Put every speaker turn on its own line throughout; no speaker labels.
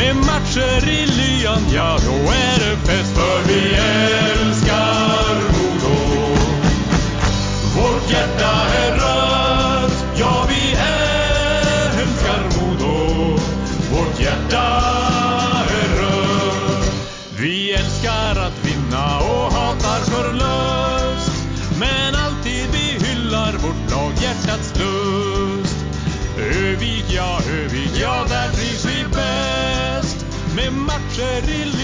Med matcher i lyan, ja, då är det fest. För vi är... Med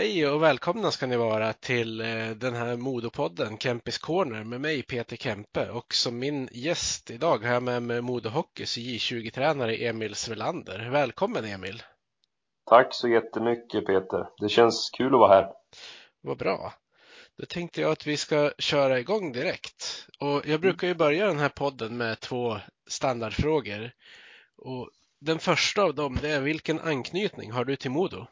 Hej och välkomna ska ni vara till eh, den här Modopodden Kempis Corner med mig Peter Kempe och som min gäst idag har jag med mig Modohockeys J20-tränare Emil Svelander. Välkommen Emil!
Tack så jättemycket Peter. Det känns kul att vara här.
Vad bra! Då tänkte jag att vi ska köra igång direkt. Och jag brukar ju börja den här podden med två standardfrågor. Och den första av dem det är vilken anknytning har du till Modo?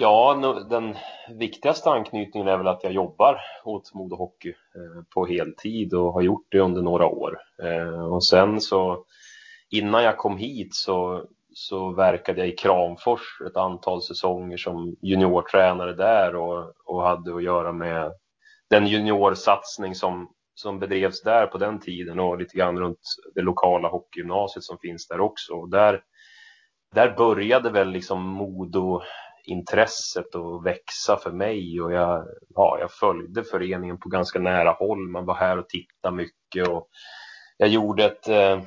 Ja, den viktigaste anknytningen är väl att jag jobbar åt Modo Hockey eh, på heltid och har gjort det under några år. Eh, och sen så innan jag kom hit så, så verkade jag i Kramfors ett antal säsonger som juniortränare där och, och hade att göra med den juniorsatsning som, som bedrevs där på den tiden och lite grann runt det lokala hockeygymnasiet som finns där också. Och där, där började väl liksom Modo intresset att växa för mig och jag, ja, jag följde föreningen på ganska nära håll. Man var här och tittade mycket och jag gjorde ett, eh,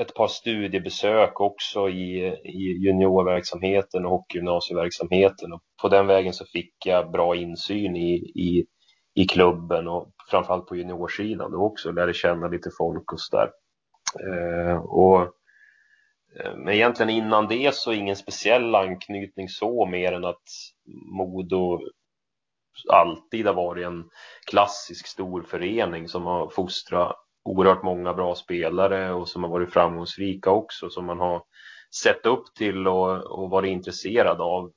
ett par studiebesök också i, i juniorverksamheten och hockeygymnasieverksamheten och på den vägen så fick jag bra insyn i, i, i klubben och framförallt på juniorsidan då också, lärde känna lite folk och sådär. Eh, och Eh, men egentligen innan det så ingen speciell anknytning så mer än att Modo alltid har varit en klassisk stor förening som har fostrat oerhört många bra spelare och som har varit framgångsrika också som man har sett upp till och, och varit intresserad av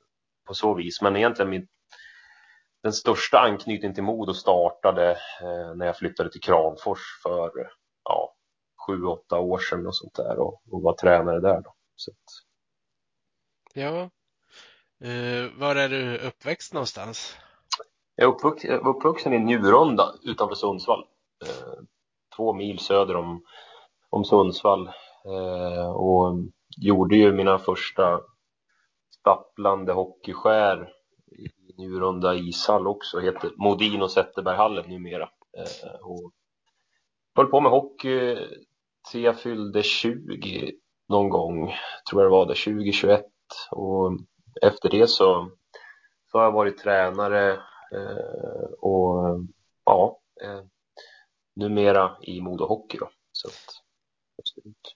på så vis. Men egentligen min, den största anknytningen till Modo startade eh, när jag flyttade till Kramfors för ja, sju, åtta år sedan och sånt där och, och var tränare där då. Så att,
Ja, eh, var är du uppväxt någonstans?
Jag är uppvux, uppvuxen i Njurunda utanför Sundsvall. Eh, två mil söder om, om Sundsvall. Eh, och gjorde ju mina första stapplande hockeyskär i Njurunda ishall också. Heter Modino Zetterberghallen numera. Eh, och höll på med hockey till jag fyllde 20 någon gång, tror jag det var det, 2021. Och efter det så, så har jag varit tränare eh, och ja, eh, numera i Modo Hockey då. Så att, absolut.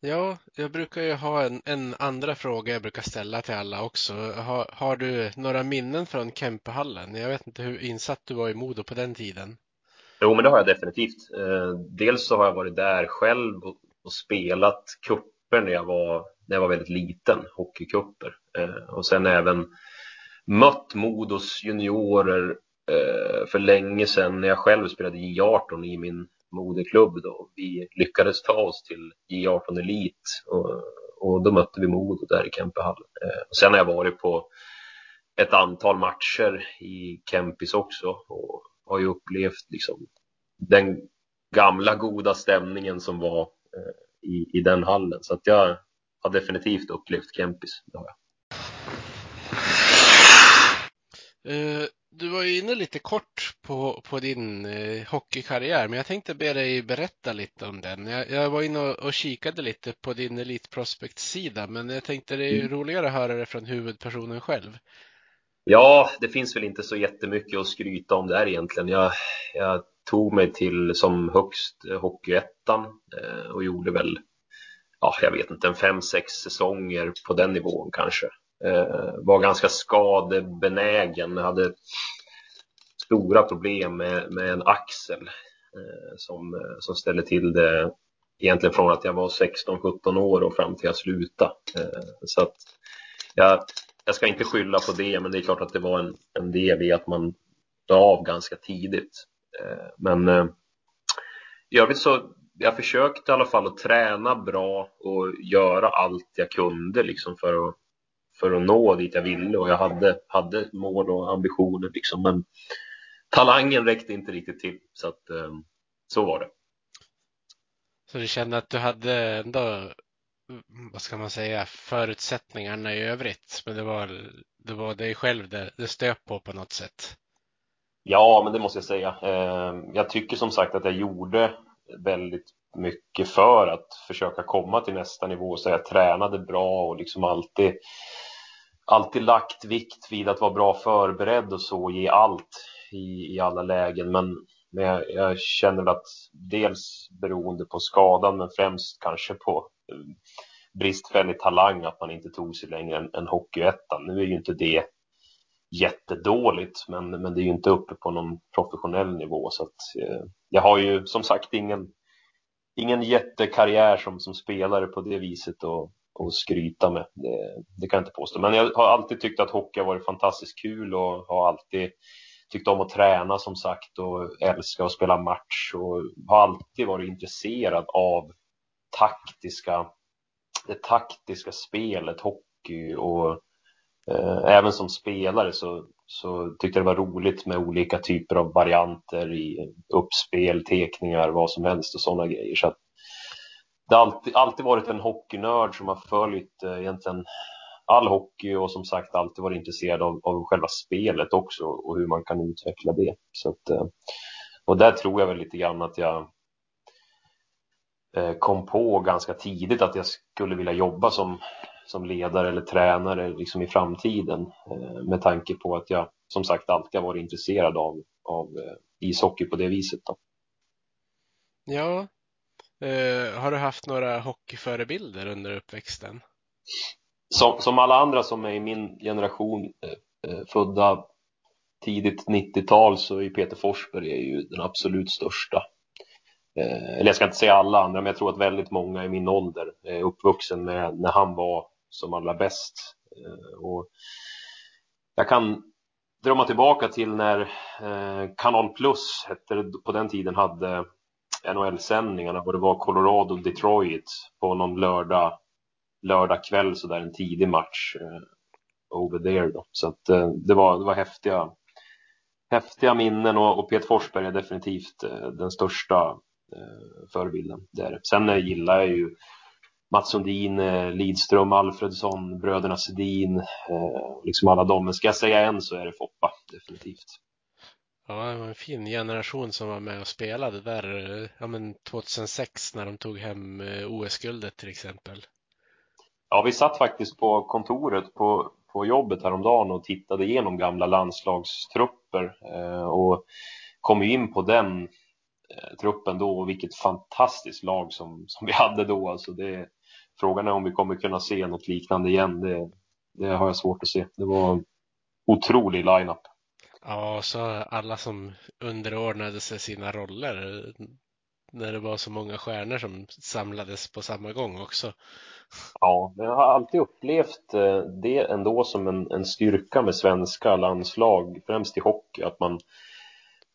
Ja, jag brukar ju ha en, en andra fråga jag brukar ställa till alla också. Har, har du några minnen från Kempehallen? Jag vet inte hur insatt du var i Modo på den tiden.
Jo, men det har jag definitivt. Eh, dels så har jag varit där själv och, spelat kupper när jag var, när jag var väldigt liten, hockeykupper. Eh, och sen även mött Modos juniorer eh, för länge sedan när jag själv spelade J18 i min moderklubb då. Vi lyckades ta oss till J18 Elit och, och då mötte vi Modo där i Kempehall. Och sen har jag varit på ett antal matcher i Kempis också och har ju upplevt liksom den gamla goda stämningen som var i, i den hallen. Så att jag har definitivt upplevt Kempis. Det har jag.
Uh, du var ju inne lite kort på, på din uh, hockeykarriär, men jag tänkte be dig berätta lite om den. Jag, jag var inne och, och, kikade lite på din Elitprospect-sida, men jag tänkte det är mm. roligare att höra det från huvudpersonen själv.
Ja, det finns väl inte så jättemycket att skryta om där egentligen. Jag, jag tog mig till som högst Hockeyettan eh, och gjorde väl, ja, jag vet inte, en fem, sex säsonger på den nivån kanske. Eh, var ganska skadebenägen, hade stora problem med, med en axel eh, som, eh, som ställde till det egentligen från att jag var 16-17 år och fram till jag slutade. Eh, så att jag, jag ska inte skylla på det, men det är klart att det var en, en del i att man la av ganska tidigt. Eh, men eh, i övrigt så jag försökte i alla fall att träna bra och göra allt jag kunde liksom för att, för att nå dit jag ville och jag hade, hade mål och ambitioner liksom. Men talangen räckte inte riktigt till så att eh, så var det.
Så du kände att du hade ändå, Mm, vad ska man säga, förutsättningarna i övrigt, men det var, det var dig själv det, det stöp på på något sätt?
Ja, men det måste jag säga. Ehm, jag tycker som sagt att jag gjorde väldigt mycket för att försöka komma till nästa nivå. Så jag tränade bra och liksom alltid, alltid lagt vikt vid att vara bra förberedd och så, ge allt i, i alla lägen. Men, men jag, jag känner att dels beroende på skadan, men främst kanske på bristfällig talang, att man inte tog sig längre än, än Hockeyettan. Nu är ju inte det jättedåligt, men, men det är ju inte uppe på någon professionell nivå. Så att, eh, jag har ju som sagt ingen, ingen jättekarriär som, som spelare på det viset och, och skryta med. Det, det, kan jag inte påstå. Men jag har alltid tyckt att hockey har varit fantastiskt kul och har alltid tyckt om att träna som sagt och älska att spela match och har alltid varit intresserad av taktiska, det taktiska spelet, hockey och Eh, även som spelare så, så tyckte jag det var roligt med olika typer av varianter i uppspel, tekningar, vad som helst och sådana grejer. Så det har alltid, alltid varit en hockeynörd som har följt eh, egentligen all hockey och som sagt alltid varit intresserad av, av själva spelet också och hur man kan utveckla det. Så att, eh, och där tror jag väl lite grann att jag kom på ganska tidigt att jag skulle vilja jobba som som ledare eller tränare liksom i framtiden eh, med tanke på att jag som sagt alltid har varit intresserad av, av eh, ishockey på det viset. Då.
Ja, eh, har du haft några hockeyförebilder under uppväxten?
Som, som alla andra som är i min generation eh, eh födda tidigt 90-tal så är Peter Forsberg är ju den absolut största. Eh, eller jag ska inte säga alla andra, men jag tror att väldigt många i min ålder är uppvuxen med när han var som allra bäst. Eh, och jag kan drömma tillbaka till när eh, Kanal Plus hette det, på den tiden hade NHL-sändningarna och det var Colorado Detroit på någon lördag lördag kväll så där en tidig match over there då. Så att det var det var häftiga häftiga minnen och, och Peter Forsberg är definitivt den största förebilden där. Sen gillar jag ju Mats Sundin, eh, Lidström, Alfredsson, bröderna Sedin, eh, liksom alla dem. Men ska jag säga en så är det Foppa, definitivt.
Ja, det var en fin generation som var med och spelade där eh, ja, men 2006 när de tog hem OS-guldet till exempel.
Ja, vi satt faktiskt på kontoret på, på jobbet häromdagen och tittade igenom gamla landslagstrupper eh, och kom in på den eh, truppen då och vilket fantastiskt lag som, som vi hade då. Alltså det, Frågan är om vi kommer kunna se något liknande igen. Det, det har jag svårt att se. Det var otrolig line-up.
Ja, så alla som underordnade sig sina roller när det var så många stjärnor som samlades på samma gång också.
Ja, men jag har alltid upplevt eh, det ändå som en, en styrka med svenska landslag, främst i hockey, att man,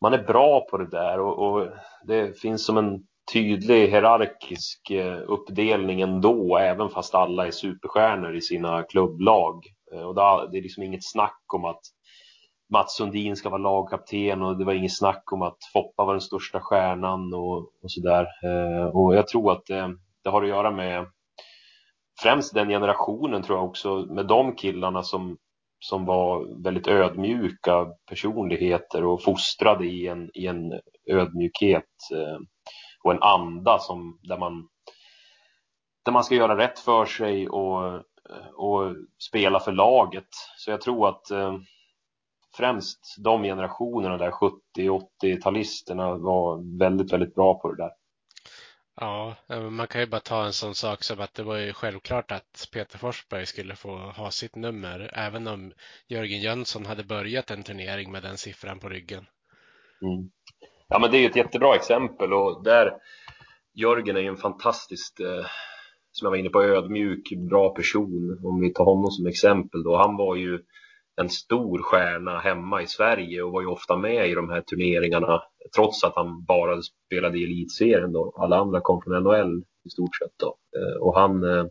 man är bra på det där och, och det finns som en tydlig hierarkisk eh, uppdelning ändå, även fast alla är superstjärnor i sina klubblag. Eh, och det är liksom inget snack om att Mats Sundin ska vara lagkapten och det var inget snack om att Foppa var den största stjärnan och, och sådär. Eh, och jag tror att det, det har att göra med främst den generationen tror jag också, med de killarna som, som var väldigt ödmjuka personligheter och fostrade i en, i en ödmjukhet eh, och en anda som, där, man, där man ska göra rätt för sig och, och spela för laget. Så jag tror att eh, främst de generationerna där 70-80-talisterna var väldigt, väldigt bra på det där.
Ja, eh, man kan ju bara ta en sån sak som att det var ju självklart att Peter Forsberg skulle få ha sitt nummer, även om Jörgen Jönsson hade börjat en turnering med den siffran på ryggen.
Mm. Ja, men det är ju ett jättebra exempel och där Jörgen är ju en fantastiskt, eh, som jag var inne på, ödmjuk, bra person. Om vi tar honom som exempel då. Han var ju en stor stjärna hemma i Sverige och var ju ofta med i de här turneringarna trots att han bara spelade i elitserien då. Alla andra kom från NHL i stort sett då. Eh, och han, eh,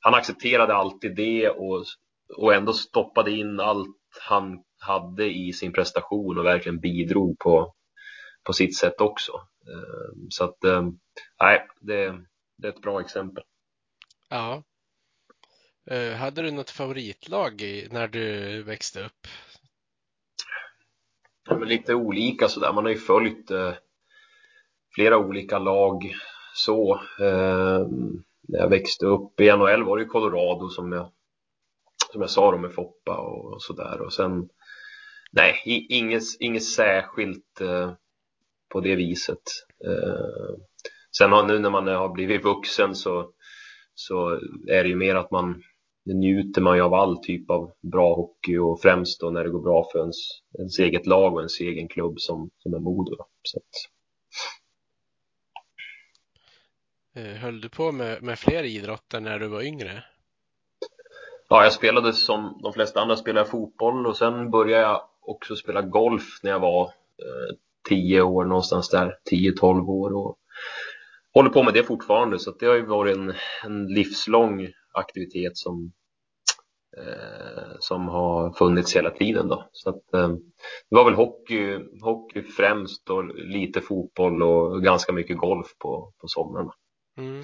han accepterade alltid det och, och ändå stoppade in allt han hade i sin prestation och verkligen bidrog på, på sitt sätt också. Eh, så att, nej, det, det är ett bra exempel.
Ja, Eh, hade du något favoritlag i, när du växte upp?
Ja, men lite olika sådär. Man har ju följt eh, flera olika lag så. Eh, när jag växte upp i NHL var det ju Colorado som jag, som jag sa då med Foppa och, och sådär. Och sen, nej, inget, inget särskilt eh, på det viset. Eh, sen har, nu när man har blivit vuxen så, så är det ju mer att man njuter man ju av all typ av bra hockey och främst då när det går bra för ens, ens eget lag och ens egen klubb som, som är Modo. Så att...
Eh, höll du på med, med fler idrotter när du var yngre?
Ja, jag spelade som de flesta andra spelade fotboll och sen började jag också spela golf när jag var eh, 10 år någonstans där, 10-12 år och håller på med det fortfarande så det har ju varit en, en livslång aktivitet som, som har funnits hela tiden. Då. Så att, eh, det var väl hockey, hockey främst och lite fotboll och ganska mycket golf på, på somrarna. Mm.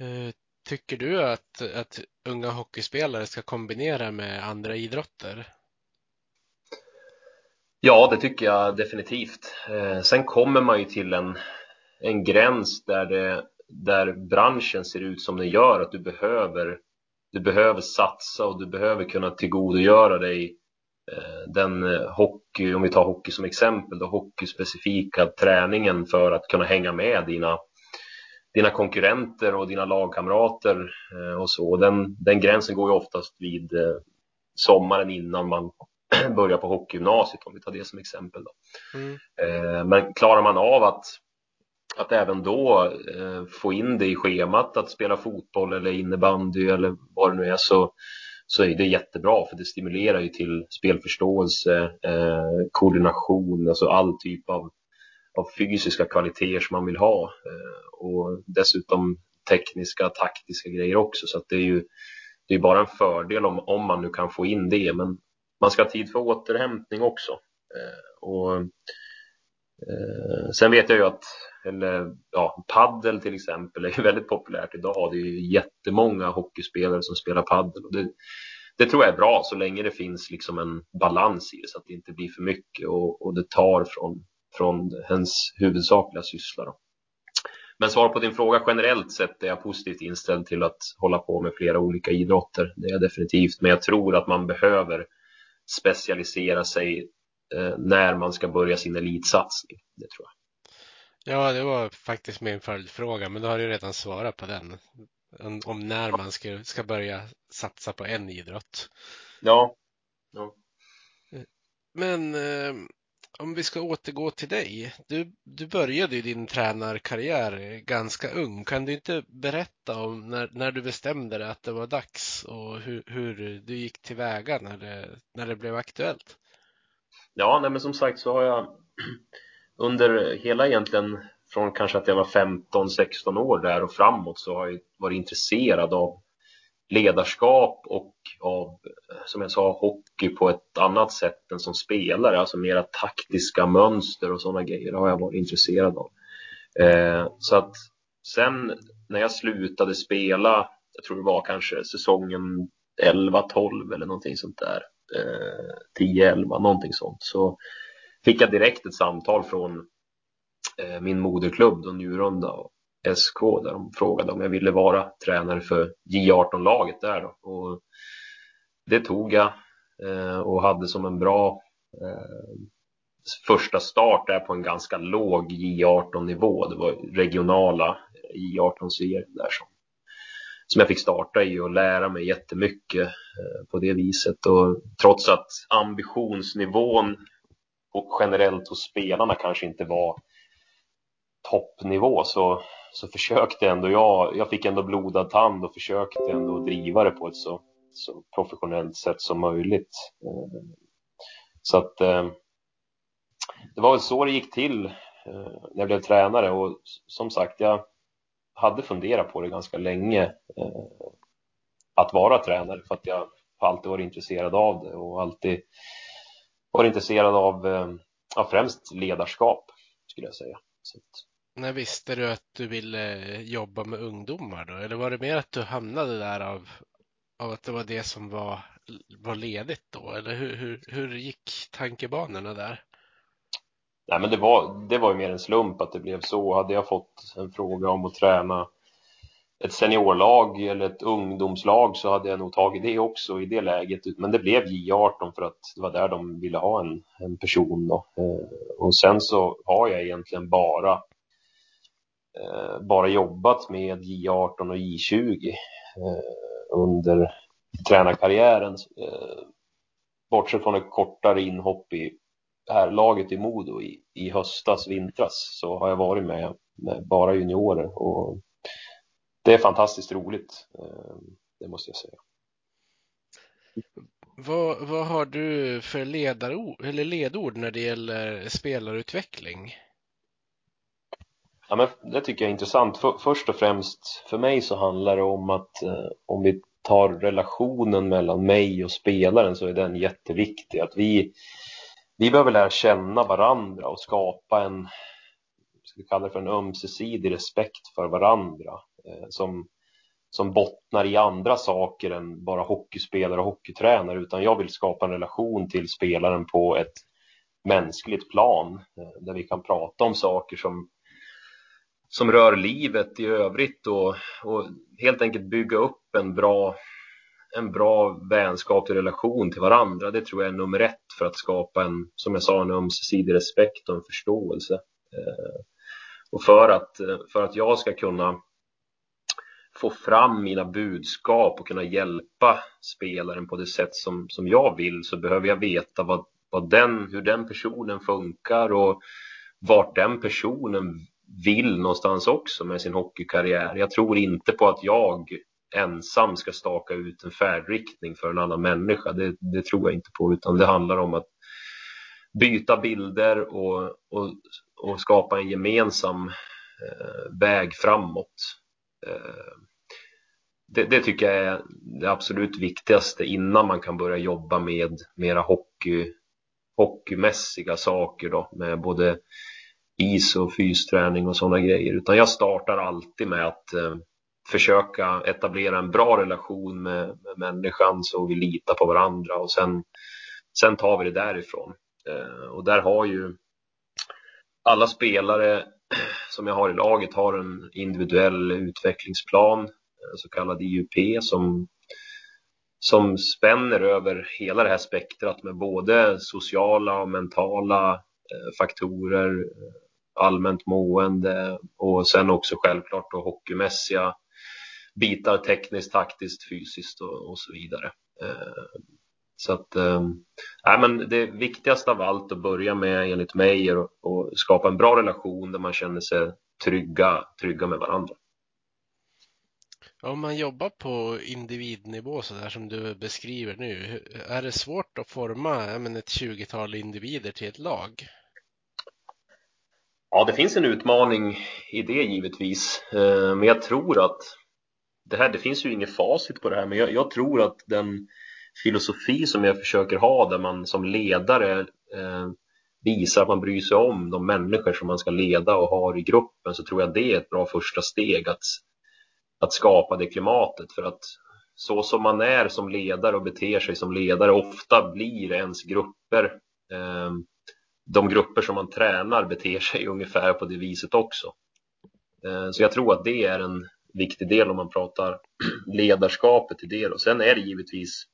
Eh, tycker du att, att unga hockeyspelare ska kombinera med andra idrotter?
Ja, det tycker jag definitivt. Eh, sen kommer man ju till en, en gräns där, det, där branschen ser ut som den gör, att du behöver du behöver satsa och du behöver kunna tillgodogöra dig eh, den eh, hockey, om vi tar hockey som exempel, då hockeyspecifika träningen för att kunna hänga med dina, dina konkurrenter och dina lagkamrater eh, och så. Den, den gränsen går ju oftast vid sommaren innan man börjar på hockeygymnasiet om vi tar det som exempel. Då. Mm. Men klarar man av att att även då eh, få in det i schemat att spela fotboll eller innebandy eller vad det nu är så, så är det jättebra för det stimulerar ju till spelförståelse, eh, koordination, alltså all typ av, av fysiska kvaliteter som man vill ha eh, och dessutom tekniska, taktiska grejer också så att det är ju det är bara en fördel om, om man nu kan få in det men man ska ha tid för återhämtning också. Eh, och eh, Sen vet jag ju att eller ja, paddel till exempel är ju väldigt populärt idag. Det är ju jättemånga hockeyspelare som spelar paddel. Och det, det tror jag är bra så länge det finns liksom en balans i det så att det inte blir för mycket och, och det tar från, från ens huvudsakliga syssla. Då. Men svar på din fråga generellt sett är jag positivt inställd till att hålla på med flera olika idrotter. Det är jag definitivt, men jag tror att man behöver specialisera sig eh, när man ska börja sin elitsatsning. Det tror jag.
Ja, det var faktiskt min följdfråga, men då har du redan svarat på den. Om när man ska, ska börja satsa på en idrott.
Ja. ja.
Men eh, om vi ska återgå till dig. Du, du började din tränarkarriär ganska ung. Kan du inte berätta om när, när du bestämde dig att det var dags och hur, hur du gick tillväga när det, när det blev aktuellt?
Ja, nej, men som sagt så har jag under hela egentligen från kanske att jag var 15-16 år där och framåt så har jag varit intresserad av ledarskap och av, som jag sa, hockey på ett annat sätt än som spelare, alltså mera taktiska mönster och sådana grejer har jag varit intresserad av. Eh, så att sen när jag slutade spela, jag tror det var kanske säsongen 11-12 eller någonting sånt där, eh, 10-11, någonting sånt, så fick jag direkt ett samtal från eh, min moderklubb, då Njurunda SK, där de frågade om jag ville vara tränare för J18-laget där. Då. Och det tog jag eh, och hade som en bra eh, första start där på en ganska låg J18-nivå. Det var regionala J18-serien där som, som jag fick starta i och lära mig jättemycket eh, på det viset. Och trots att ambitionsnivån och generellt hos spelarna kanske inte var toppnivå så, så försökte ändå jag, jag fick ändå blodad tand och försökte ändå driva det på ett så, så professionellt sätt som möjligt. Så att eh, det var väl så det gick till eh, när jag blev tränare och som sagt, jag hade funderat på det ganska länge eh, att vara tränare för att jag alltid varit intresserad av det och alltid varit intresserad av, av främst ledarskap skulle jag säga. Så
när visste du att du ville jobba med ungdomar då? Eller var det mer att du hamnade där av, av att det var det som var, var ledigt då? Eller hur, hur, hur gick tankebanorna där?
Nej, men det var, det var ju mer en slump att det blev så. Hade jag fått en fråga om att träna ett seniorlag eller ett ungdomslag så hade jag nog tagit det också i det läget. Men det blev J18 för att det var där de ville ha en, en person. Då. Eh, och sen så har jag egentligen bara eh, bara jobbat med J18 och J20 eh, under tränarkarriären. Bortsett från ett kortare inhopp i herrlaget i Modo i, i höstas, vintras, så har jag varit med, med bara juniorer och det är fantastiskt roligt. Det måste jag säga.
Vad, vad har du för ledarord, eller ledord när det gäller spelarutveckling?
Ja, men det tycker jag är intressant. För, först och främst för mig så handlar det om att eh, om vi tar relationen mellan mig och spelaren så är den jätteviktig. Att vi, vi behöver lära känna varandra och skapa en, ska vi kalla det för en ömsesidig respekt för varandra Eh, som, som bottnar i andra saker än bara hockeyspelare och hockeytränare utan jag vill skapa en relation till spelaren på ett mänskligt plan eh, där vi kan prata om saker som som rör livet i övrigt och, och helt enkelt bygga upp en bra, en bra vänskaplig relation till varandra. Det tror jag är nummer ett för att skapa en, som jag sa, en ömsesidig respekt och en förståelse. Eh, och för att, för att jag ska kunna få fram mina budskap och kunna hjälpa spelaren på det sätt som, som jag vill så behöver jag veta vad, vad den, hur den personen funkar och vart den personen vill någonstans också med sin hockeykarriär. Jag tror inte på att jag ensam ska staka ut en färdriktning för en annan människa. Det, det tror jag inte på, utan det handlar om att byta bilder och, och, och skapa en gemensam eh, väg framåt. Eh, det, det, tycker jag är det absolut viktigaste innan man kan börja jobba med mera hockey, hockeymässiga saker då, med både is och fysträning och sådana grejer utan jag startar alltid med att eh, försöka etablera en bra relation med, med människan så vi litar på varandra och sen, sen tar vi det därifrån. Eh, och där har ju alla spelare som jag har i laget har en individuell utvecklingsplan, så kallad IUP, som, som spänner över hela det här spektrat med både sociala och mentala eh, faktorer, eh, allmänt mående och sen också självklart då hockeymässiga bitar tekniskt, taktiskt, fysiskt och, och så vidare. Eh, så att, äh, men det viktigaste av allt att börja med enligt mig är att, att skapa en bra relation där man känner sig trygga, trygga med varandra.
Om man jobbar på individnivå så där som du beskriver nu, är det svårt att forma men, ett tjugotal individer till ett lag?
Ja, det finns en utmaning i det givetvis. Eh, men jag tror att det här, det finns ju inget facit på det här, men jag, jag tror att den filosofi som jag försöker ha där man som ledare eh, visar att man bryr sig om de människor som man ska leda och har i gruppen så tror jag det är ett bra första steg att, att skapa det klimatet för att så som man är som ledare och beter sig som ledare ofta blir ens grupper eh, de grupper som man tränar beter sig ungefär på det viset också. Eh, så jag tror att det är en viktig del om man pratar ledarskapet i det. Och sen är det givetvis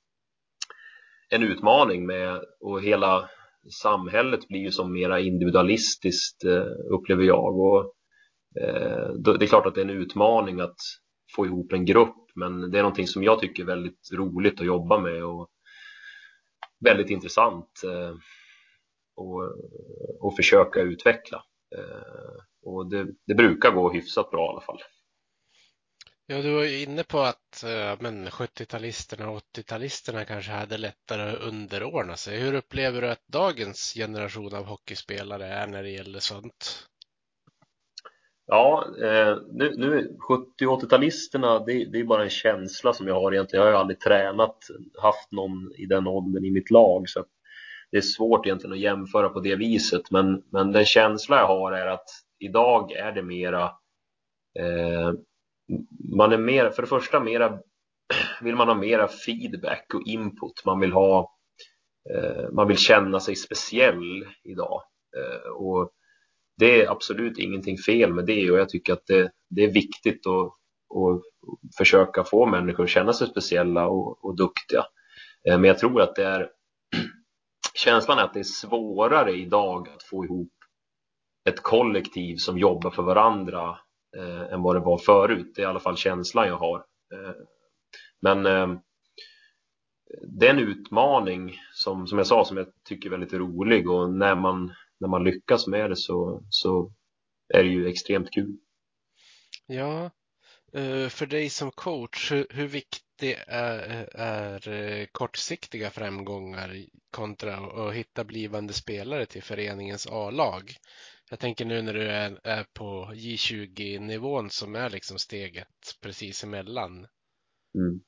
en utmaning med och hela samhället blir ju som mera individualistiskt eh, upplever jag och eh, det är klart att det är en utmaning att få ihop en grupp men det är någonting som jag tycker är väldigt roligt att jobba med och väldigt intressant eh, och, och försöka utveckla eh, och det, det brukar gå hyfsat bra i alla fall.
Ja, du var ju inne på att eh, men, 70-talisterna och 80-talisterna kanske hade lättare att underordna sig. Hur upplever du att dagens generation av hockeyspelare är när det gäller sånt?
Ja, eh, nu, nu 70 och 80-talisterna, det, det, är bara en känsla som jag har egentligen. Jag har ju aldrig tränat, haft någon i den åldern i mitt lag, så det är svårt egentligen att jämföra på det viset. Men, men den känsla jag har är att idag är det mera eh, man är mer, för det första mera, vill man ha mera feedback och input. Man vill ha, eh, man vill känna sig speciell idag. Eh, och det är absolut ingenting fel med det och jag tycker att det, det är viktigt att, att försöka få människor att känna sig speciella och, och duktiga. Eh, men jag tror att det är känslan är att det är svårare idag att få ihop ett kollektiv som jobbar för varandra eh, än vad det var förut. Det är i alla fall känslan jag har. Eh, men eh, det är en utmaning som, som jag sa som jag tycker är väldigt rolig och när man, när man lyckas med det så, så är det ju extremt kul.
Ja, eh, för dig som coach, hur, viktig är, är eh, kortsiktiga framgångar kontra att hitta blivande spelare till föreningens A-lag? Jag tänker nu när du är, är på J20-nivån som är liksom steget precis emellan.
Mm.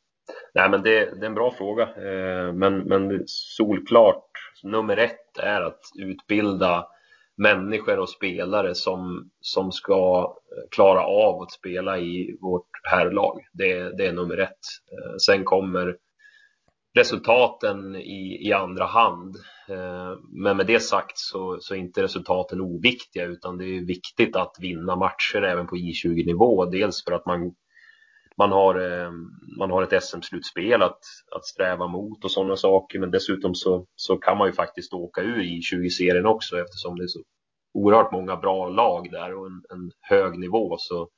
Nej, men det, det, är en bra fråga, eh, men, men solklart nummer ett är att utbilda människor och spelare som, som ska eh, klara av att spela i vårt herrlag. Det, det är nummer ett. Eh, sen kommer resultaten i, i andra hand. Men med det sagt så, så är inte resultaten oviktiga utan det är viktigt att vinna matcher även på J20-nivå. Dels för att man, man, har, eh, man har ett SM-slutspel att, att sträva mot och sådana saker. Men dessutom så, så kan man ju faktiskt åka ur I20-serien också eftersom det är så oerhört många bra lag där och en, en hög nivå så,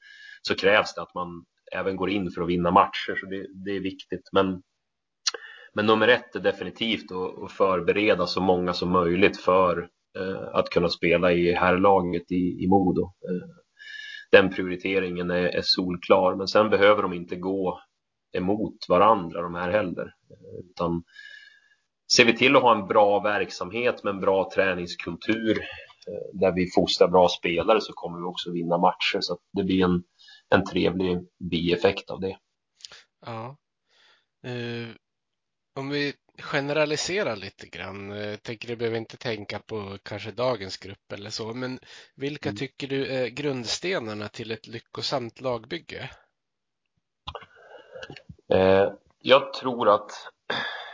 så krävs det att man även går in för att vinna matcher. Så det, det är viktigt. Men men nummer ett är definitivt att förbereda så många som möjligt för eh, att kunna spela i herrlaget i, i Modo. Eh, den prioriteringen är, är solklar, men sen behöver de inte gå emot varandra de här heller. Utan ser vi till att ha en bra verksamhet med en bra träningskultur eh, där vi fostrar bra spelare så kommer vi också vinna matcher. Så det blir en, en trevlig bieffekt av det.
Ja. Eh, om vi generaliserar lite grann, jag eh, tänker du behöver inte tänka på kanske dagens grupp eller så, men vilka mm. tycker du är grundstenarna till ett lyckosamt lagbygge?
Eh, jag tror att,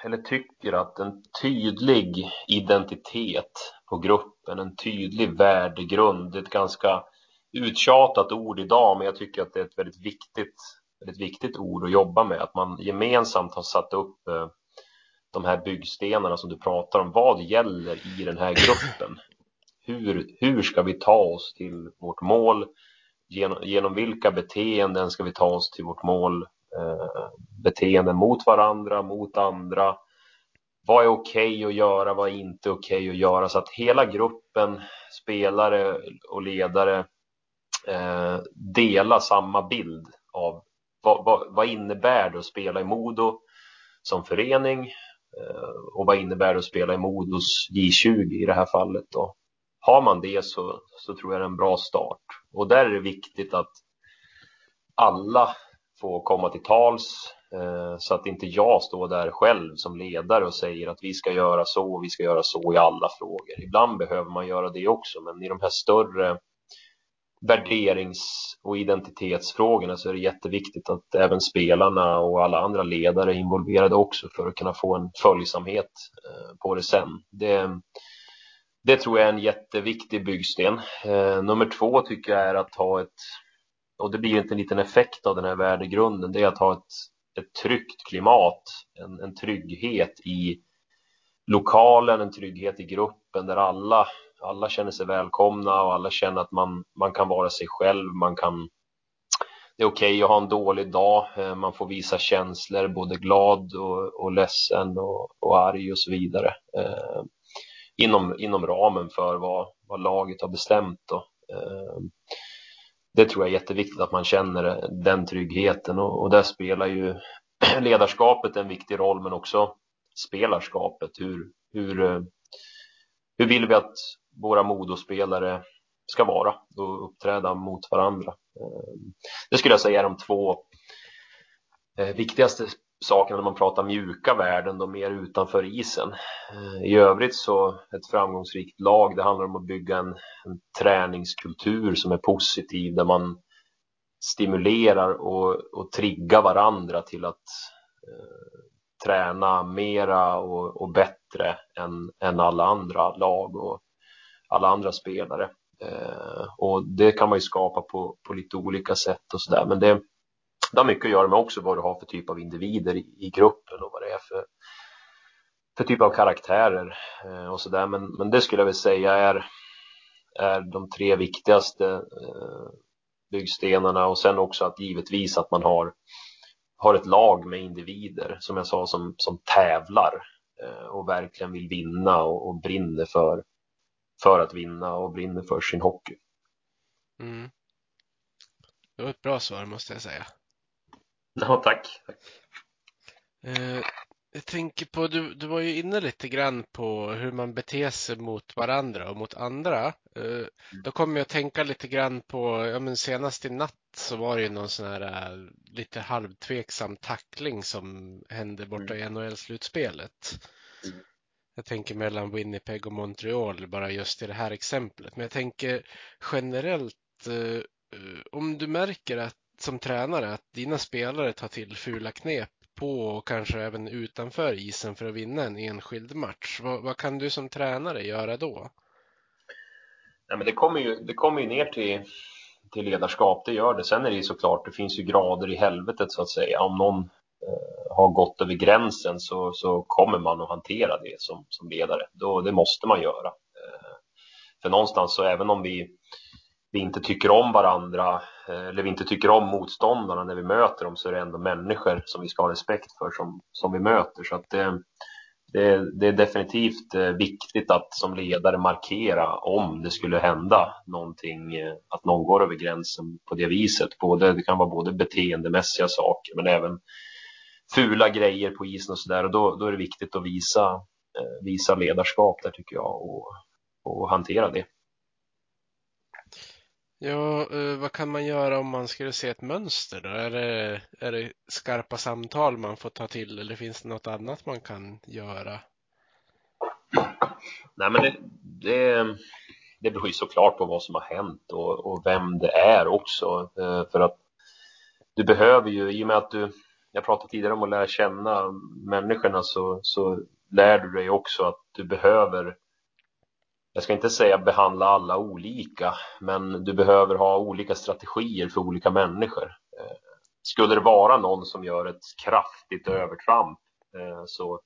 eller tycker att en tydlig identitet på gruppen, en tydlig värdegrund, ett ganska uttjatat ord idag, men jag tycker att det är ett väldigt viktigt, väldigt viktigt ord att jobba med, att man gemensamt har satt upp eh, de här byggstenarna som du pratar om. Vad gäller i den här gruppen? Hur, hur ska vi ta oss till vårt mål? Genom, genom vilka beteenden ska vi ta oss till vårt mål? Eh, beteenden mot varandra, mot andra. Vad är okej okay att göra? Vad är inte okej okay att göra? Så att hela gruppen, spelare och ledare eh, delar samma bild av vad, vad, vad innebär det att spela i Modo som förening? Eh, och vad innebär det att spela i Modos J20 i det här fallet då? har man det så, så tror jag det är en bra start. Och där är det viktigt att alla får komma till tals eh, så att inte jag står där själv som ledare och säger att vi ska göra så och vi ska göra så i alla frågor. Ibland behöver man göra det också, men i de här större värderings och identitetsfrågorna så är det jätteviktigt att även spelarna och alla andra ledare är involverade också för att kunna få en följsamhet eh, på det sen. Det, det tror jag är en jätteviktig byggsten. Eh, nummer två tycker jag är att ha ett, och det blir inte en liten effekt av den här värdegrunden, det är att ha ett, ett tryggt klimat, en, en trygghet i lokalen, en trygghet i gruppen där alla, alla känner sig välkomna och alla känner att man, man kan vara sig själv, man kan det är okej okay att ha en dålig dag, eh, man får visa känslor, både glad och, och ledsen och, och arg och så vidare. Eh, inom, inom ramen för vad, vad laget har bestämt. Då. Eh, det tror jag är jätteviktigt att man känner den tryggheten och, och där spelar ju ledarskapet en viktig roll men också spelarskapet. Hur, hur, eh, hur vill vi att våra modospelare ska vara och uppträda mot varandra? Ehm, det skulle jag säga är de två eh, viktigaste sakerna när man pratar mjuka värden, då mer utanför isen. Ehm, I övrigt så ett framgångsrikt lag, det handlar om att bygga en, en träningskultur som är positiv, där man stimulerar och, och triggar varandra till att eh, träna mera och, och bättre än, än, alla andra lag och alla andra spelare. Eh, och det kan man ju skapa på, på lite olika sätt och sådär, men det, det har mycket att göra med också vad du har för typ av individer i, i gruppen och vad det är för, för typ av karaktärer eh, och sådär. Men, men det skulle jag vilja säga är, är de tre viktigaste eh, byggstenarna och sen också att givetvis att man har, har ett lag med individer som jag sa som, som tävlar och verkligen vill vinna och, och brinner för, för att vinna och brinner för sin hockey.
Mm. Det var ett bra svar måste jag säga.
Ja, tack.
Eh, jag tänker på, du, du var ju inne lite grann på hur man beter sig mot varandra och mot andra. Eh, då kommer jag att tänka lite grann på, ja men senast i natt så var det ju någon sån här uh, lite halvtveksam tackling som hände borta i NHL-slutspelet.
Mm.
Jag tänker mellan Winnipeg och Montreal bara just i det här exemplet. Men jag tänker generellt, uh, om du märker att som tränare att dina spelare tar till fula knep på och kanske även utanför isen för att vinna en enskild match. Vad, vad kan du som tränare göra då?
Nej, men det, kommer ju, det kommer ju ner till, till ledarskap, det gör det. Sen är det ju såklart, det finns ju grader i helvetet så att säga. Om någon eh, har gått över gränsen så, så kommer man att hantera det som, som ledare. Då, det måste man göra. Eh, för någonstans så även om vi vi inte tycker om varandra Eh, eller vi inte tycker om motståndarna när vi möter dem så är det ändå människor som vi ska ha respekt för som, som vi möter. Så att det, det, det är definitivt eh, viktigt att som ledare markera om det skulle hända någonting, eh, att någon går över gränsen på det viset. Både, det kan vara både beteendemässiga saker men även fula grejer på isen och sådär. Då, då är det viktigt att visa, visa ledarskap där tycker jag och, och hantera det.
Ja, eh, vad kan man göra om man skulle se ett mönster då? Är det, är det skarpa samtal man får ta till eller finns det något annat man kan göra?
Nej, men det, det, det beror ju såklart på vad som har hänt och, och vem det är också. Eh, för att du behöver ju, i och med att du, jag pratade tidigare om att lära känna människorna så, så lär du dig också att du behöver jag ska inte säga behandla alla olika, men du behöver ha olika strategier för olika människor. Eh, skulle det vara någon som gör ett kraftigt övertramp eh, så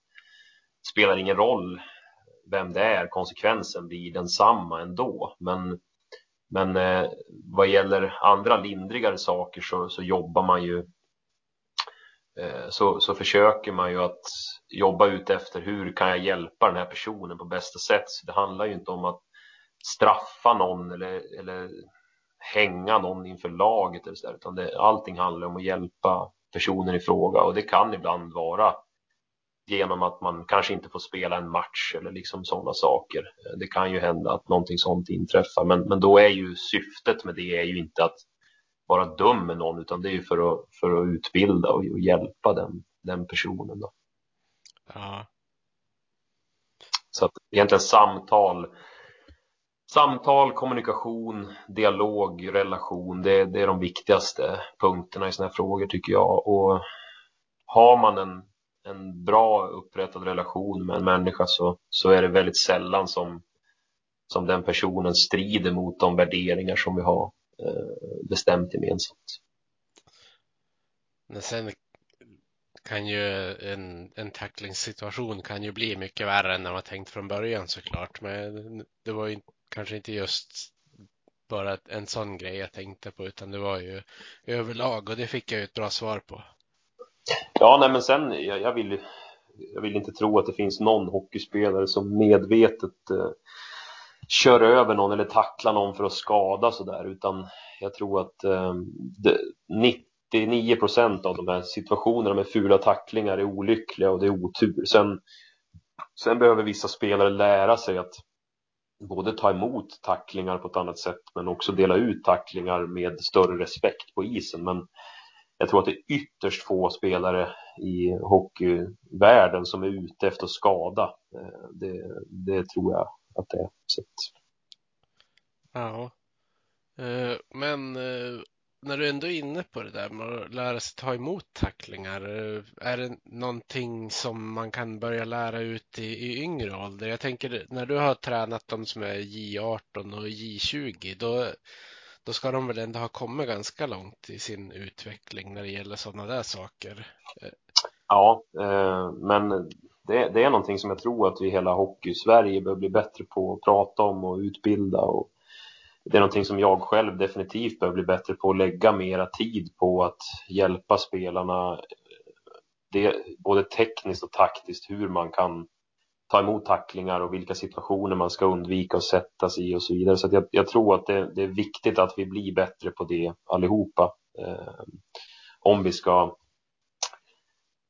spelar det ingen roll vem det är, konsekvensen blir densamma ändå. Men, men eh, vad gäller andra lindrigare saker så, så jobbar man ju Eh, så, så försöker man ju att jobba ut efter hur kan jag hjälpa den här personen på bästa sätt. Så det handlar ju inte om att straffa någon eller, eller hänga någon inför laget eller så där, utan det, allting handlar om att hjälpa personen i fråga och det kan ibland vara genom att man kanske inte får spela en match eller liksom sådana saker. Eh, det kan ju hända att någonting sånt inträffar, men, men då är ju syftet med det är ju inte att vara dum med någon, utan det är ju för att, för att utbilda och, och hjälpa den, den personen. Då.
Ja.
Så att egentligen samtal, samtal, kommunikation, dialog, relation, det, det är de viktigaste punkterna i sådana här frågor tycker jag. Och har man en, en bra upprättad relation med en människa så, så är det väldigt sällan som, som den personen strider mot de värderingar som vi har bestämt gemensamt.
Men sen kan ju en, en tacklingssituation kan ju bli mycket värre än man var tänkt från början såklart. Men det var ju kanske inte just bara en sån grej jag tänkte på utan det var ju överlag och det fick jag ju ett bra svar på.
Ja, nej men sen jag, jag vill jag vill inte tro att det finns någon hockeyspelare som medvetet eh, kör över någon eller tacklar någon för att skada sådär utan jag tror att eh, det, 99 procent av de här situationerna med fula tacklingar är olyckliga och det är otur. Sen, sen behöver vissa spelare lära sig att både ta emot tacklingar på ett annat sätt men också dela ut tacklingar med större respekt på isen. Men jag tror att det är ytterst få spelare i hockeyvärlden som är ute efter att skada. Eh, det, det tror jag att det är. Så
Ja. Eh, men eh, när du ändå är inne på det där med att lära sig ta emot tacklingar, är det någonting som man kan börja lära ut i, i yngre ålder? Jag tänker när du har tränat de som är J18 och J20, då, då ska de väl ändå ha kommit ganska långt i sin utveckling när det gäller sådana där saker?
Ja, eh, men det, det, är någonting som jag tror att vi hela hockey-Sverige bör bli bättre på att prata om och utbilda och det är någonting som jag själv definitivt behöver bli bättre på att lägga mera tid på att hjälpa spelarna det, både tekniskt och taktiskt hur man kan ta emot tacklingar och vilka situationer man ska undvika att sätta sig i och så vidare. Så jag, jag, tror att det, det, är viktigt att vi blir bättre på det allihopa. Eh, om vi ska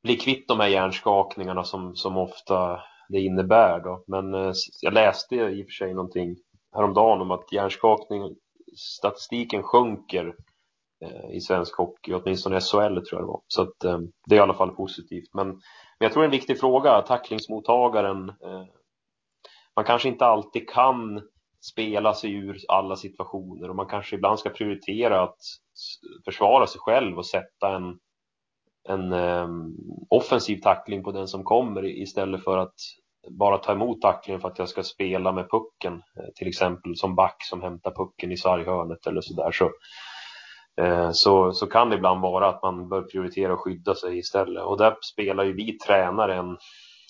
bli kvitt de här hjärnskakningarna som, som ofta det innebär. Då. Men eh, jag läste i och för sig någonting häromdagen om att hjärnskakning, statistiken sjunker eh, i svensk hockey, åtminstone SHL tror jag det var. Så att, eh, det är i alla fall positivt. Men, men jag tror det är en viktig fråga, tacklingsmottagaren. Man kanske inte alltid kan spela sig ur alla situationer och man kanske ibland ska prioritera att försvara sig själv och sätta en, en ehm, offensiv tackling på den som kommer istället för att bara ta emot tacklingen för att jag ska spela med pucken, eh, till exempel som back som hämtar pucken i sarghörnet eller sådär, så, eh, så, så kan det ibland vara att man bör prioritera att skydda sig istället. Och där spelar ju vi tränare en,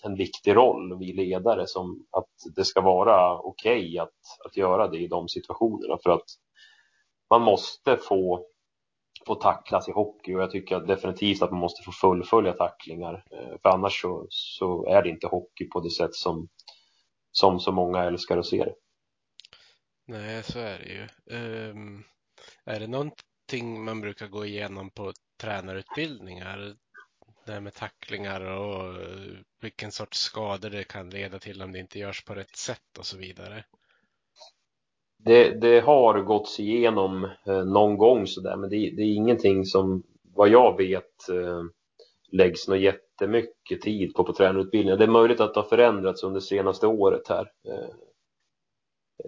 en viktig roll, vi ledare, som att det ska vara okej okay att, att göra det i de situationerna för att man måste få få tacklas i hockey och jag tycker definitivt att man måste få fullfölja tacklingar. Eh, för annars så, så är det inte hockey på det sätt som, som så många älskar att se det.
Nej, så är det ju. Um, är det någonting man brukar gå igenom på tränarutbildningar? Det här med tacklingar och eh, vilken sorts skador det kan leda till om det inte görs på rätt sätt och så vidare
det, det har gåtts igenom eh, någon gång sådär, men det, det, är ingenting som, vad jag vet, eh, läggs något jättemycket tid på på tränarutbildningen. Det är möjligt att det har förändrats under senaste året här. Eh,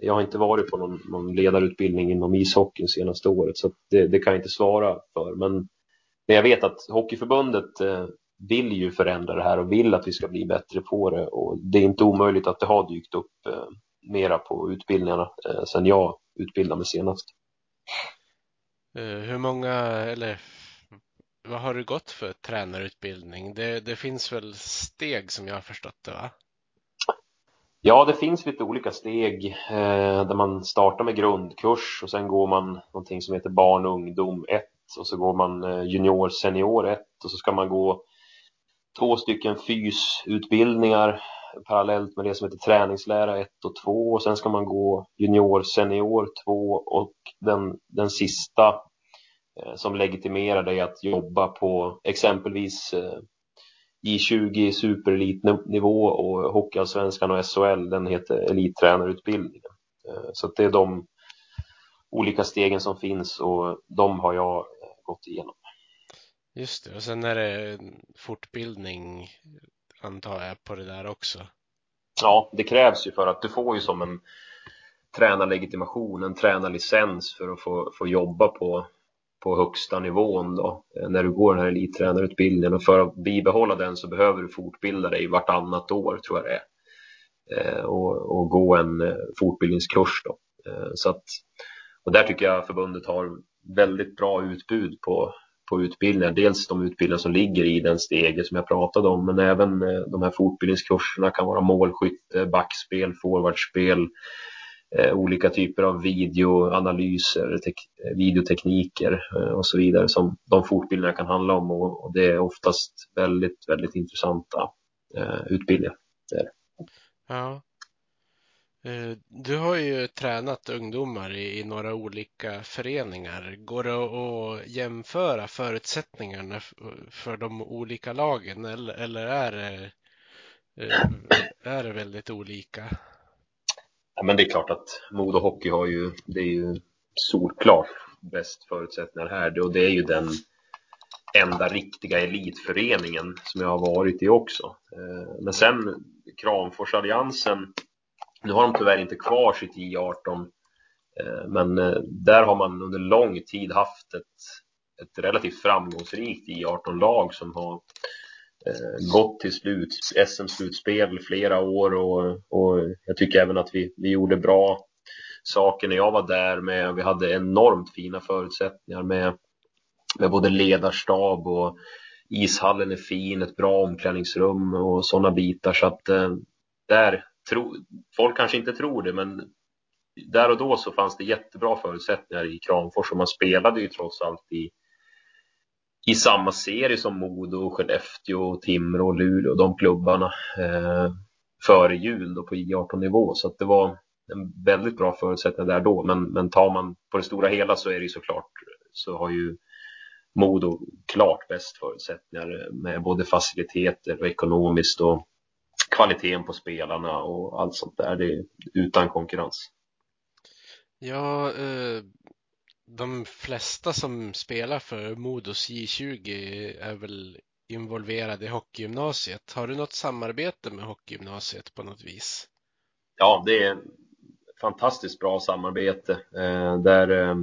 jag har inte varit på någon, någon ledarutbildning inom ishockeyn senaste året, så det, det, kan jag inte svara för. Men, men jag vet att Hockeyförbundet vill ju förändra det här och vill att vi ska bli bättre på det och det är inte omöjligt att det har dykt upp mera på utbildningarna eh, sen jag utbildade mig senast.
Eh, hur många, eller vad har du gått för tränarutbildning? Det, det finns väl steg som jag har förstått det va?
Ja, det finns lite olika steg eh, där man startar med grundkurs och sen går man någonting som heter barn och ungdom 1 och så går man eh, junior senior 1 och så ska man gå två stycken fysutbildningar parallellt med det som heter träningslära 1 och 2 och sen ska man gå junior senior 2 och den, den sista eh, som legitimerar dig att jobba på exempelvis eh, J20 superelitnivå och Hockeyallsvenskan och SHL, den heter elittränarutbildningen. Eh, så det är de olika stegen som finns och de har jag eh, gått igenom.
Just det, och sen är det fortbildning antar jag på det där också.
Ja, det krävs ju för att du får ju som en tränarlegitimation, en tränarlicens för att få, få jobba på, på högsta nivån då, eh, när du går den här elittränarutbildningen och för att bibehålla den så behöver du fortbilda dig vartannat år tror jag det är eh, och, och gå en eh, fortbildningskurs då. Eh, så att, och där tycker jag förbundet har väldigt bra utbud på, på utbildningar. Dels de utbildningar som ligger i den stege som jag pratade om, men även eh, de här fortbildningskurserna kan vara målskytte, backspel, forwardspel, eh, olika typer av videoanalyser, eh, videotekniker och så vidare som de fortbildningarna kan handla om och, det är oftast väldigt, väldigt intressanta eh, utbildningar.
Ja. Eh, du har ju tränat ungdomar i, några olika föreningar. Går det att jämföra förutsättningarna för de olika lagen eller, eller är, det, eh, är det väldigt olika?
Ja, men det är klart att Modo Hockey har ju, det är ju solklart bäst förutsättningar här och det är ju den enda riktiga elitföreningen som jag har varit i också. Eh, men sen Kramforsalliansen, nu har de tyvärr inte kvar sitt J18 eh, men eh, där har man under lång tid haft ett, ett relativt framgångsrikt J18-lag som har eh, gått till slut, SM-slutspel flera år och, och jag tycker även att vi, vi gjorde bra saker när jag var där med, vi hade enormt fina förutsättningar med, med både ledarstab och ishallen är fin, ett bra omklädningsrum och sådana bitar. Så att där, tro, folk kanske inte tror det men där och då så fanns det jättebra förutsättningar i Kramfors och man spelade ju trots allt i i samma serie som Modo, Skellefteå, Timrå och Luleå, de klubbarna eh, före jul då på J18-nivå. Så att det var en väldigt bra förutsättning där då. Men, men tar man på det stora hela så är det ju såklart så har ju Modo klart bäst förutsättningar med både faciliteter och ekonomiskt och kvaliteten på spelarna och allt sånt där. Det är utan konkurrens.
Ja, eh, de flesta som spelar för Modos J20 är väl involverade i hockeygymnasiet. Har du något samarbete med hockeygymnasiet på något vis?
Ja, det är fantastiskt bra samarbete eh, där eh,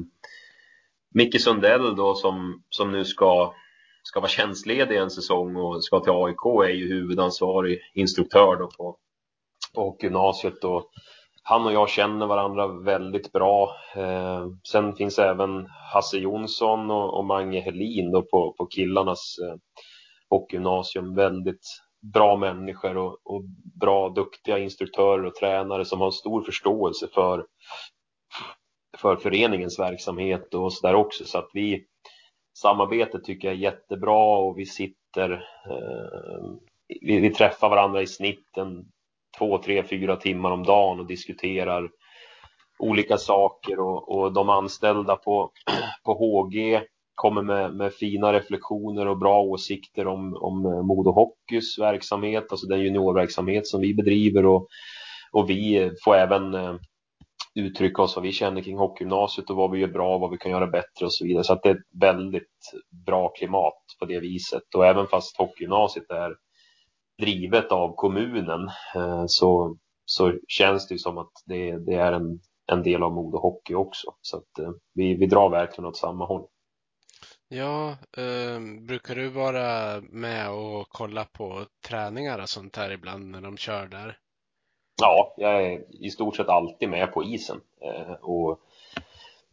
Micke Sundell då som, som nu ska, ska vara tjänstledig en säsong och ska till AIK är ju huvudansvarig instruktör då på, på gymnasiet. och han och jag känner varandra väldigt bra. Eh, sen finns även Hasse Jonsson och, och Mange Helin då på, på killarnas eh, hockeygymnasium. Väldigt bra människor och, och, bra, duktiga instruktörer och tränare som har stor förståelse för, för föreningens verksamhet och så där också. Så att vi, samarbetet tycker jag är jättebra och vi sitter, eh, vi, vi, träffar varandra i snitt en två, tre, fyra timmar om dagen och diskuterar olika saker och, och de anställda på, på HG kommer med, med fina reflektioner och bra åsikter om, om eh, Modo Hockeys verksamhet, alltså den juniorverksamhet som vi bedriver och, och vi får även eh, uttrycka oss vad vi känner kring hockeygymnasiet och vad vi gör bra, och vad vi kan göra bättre och så vidare. Så att det är ett väldigt bra klimat på det viset och även fast hockeygymnasiet är drivet av kommunen eh, så, så känns det som att det, det är en, en del av Modo Hockey också. Så att eh, vi, vi drar verkligen åt samma håll.
Ja, eh, brukar du vara med och kolla på träningar och sånt här ibland när de kör där?
Ja, jag är i stort sett alltid med på isen eh, och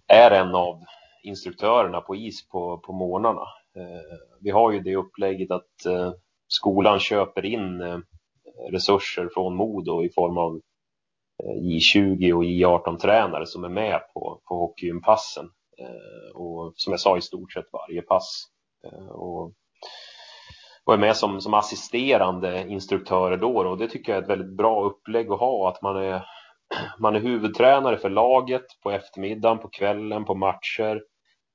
är en av instruktörerna på is på, på morgnarna. Eh, vi har ju det upplägget att eh, skolan köper in resurser från Modo i form av J20 och J18-tränare som är med på, på hockeygympassen. Och som jag sa, i stort sett varje pass. Och, och är med som, som assisterande instruktörer då och det tycker jag är ett väldigt bra upplägg att ha, att man är, man är huvudtränare för laget på eftermiddagen, på kvällen, på matcher.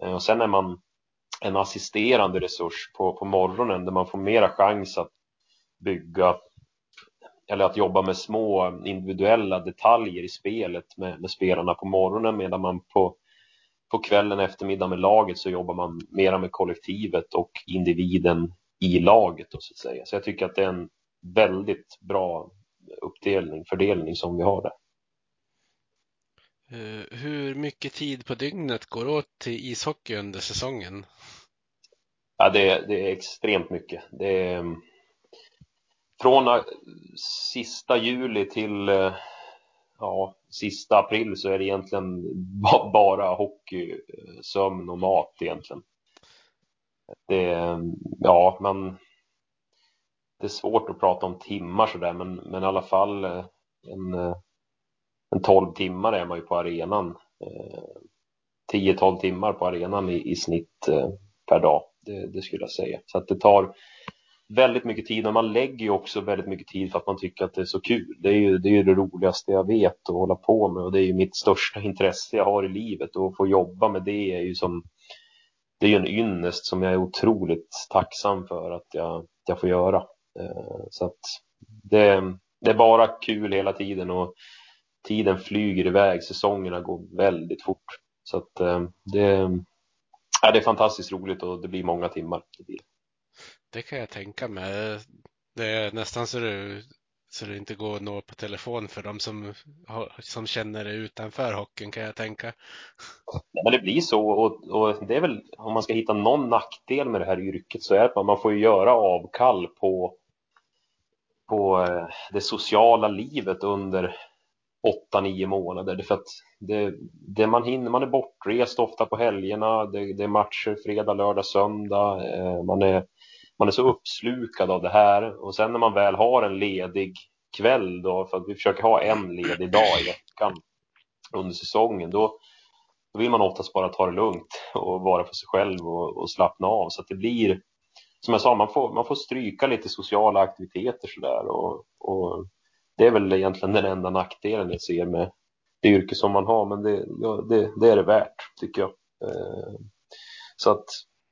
Eh, och sen är man en assisterande resurs på, på morgonen där man får mera chans att bygga eller att jobba med små individuella detaljer i spelet med, med spelarna på morgonen medan man på, på kvällen eftermiddag med laget så jobbar man mera med kollektivet och individen i laget då, så att säga. Så jag tycker att det är en väldigt bra uppdelning, fördelning som vi har där.
Eh, hur mycket tid på dygnet går åt till ishockey under säsongen?
Ja, det, det är extremt mycket. Det är, från eh, sista juli till eh, ja, sista april så är det egentligen bara hockey, sömn och mat egentligen. Det, ja, man, det är svårt att prata om timmar sådär, men, men i alla fall eh, en, eh, en 12 timmar är man ju på arenan. Eh, 10-12 timmar på arenan i, i snitt per dag, det, det, skulle jag säga. Så att det tar väldigt mycket tid Men man lägger ju också väldigt mycket tid för att man tycker att det är så kul. Det är ju det, är ju det roligaste jag vet att hålla på med och det är ju mitt största intresse jag har i livet och att få jobba med det är ju som det är ju en ynnest som jag är otroligt tacksam för att jag, jag får göra. Eh, så att det, det är bara kul hela tiden och tiden flyger iväg, säsongerna går väldigt fort. Så att eh, det, ja, det är fantastiskt roligt och det blir många timmar.
Det kan jag tänka mig. Det är nästan så du så det inte går att nå på telefon för de som, som känner det utanför hockeyn kan jag tänka.
Ja, men det blir så och, och, det är väl om man ska hitta någon nackdel med det här yrket så är det att man får göra avkall på, på eh, det sociala livet under åtta, nio månader. Det för att det, det man hinner, man är bortrest ofta på helgerna, det, det är matcher fredag, lördag, söndag. Eh, man, är, man är så uppslukad av det här och sen när man väl har en ledig kväll då, för att vi försöker ha en ledig dag i veckan under säsongen, då, då vill man oftast bara ta det lugnt och vara för sig själv och, och slappna av. Så att det blir, som jag sa, man får, man får stryka lite sociala aktiviteter sådär och, och det är väl egentligen den enda nackdelen jag ser med det yrke som man har, men det, ja, det, det är det värt, tycker jag. Eh, så att,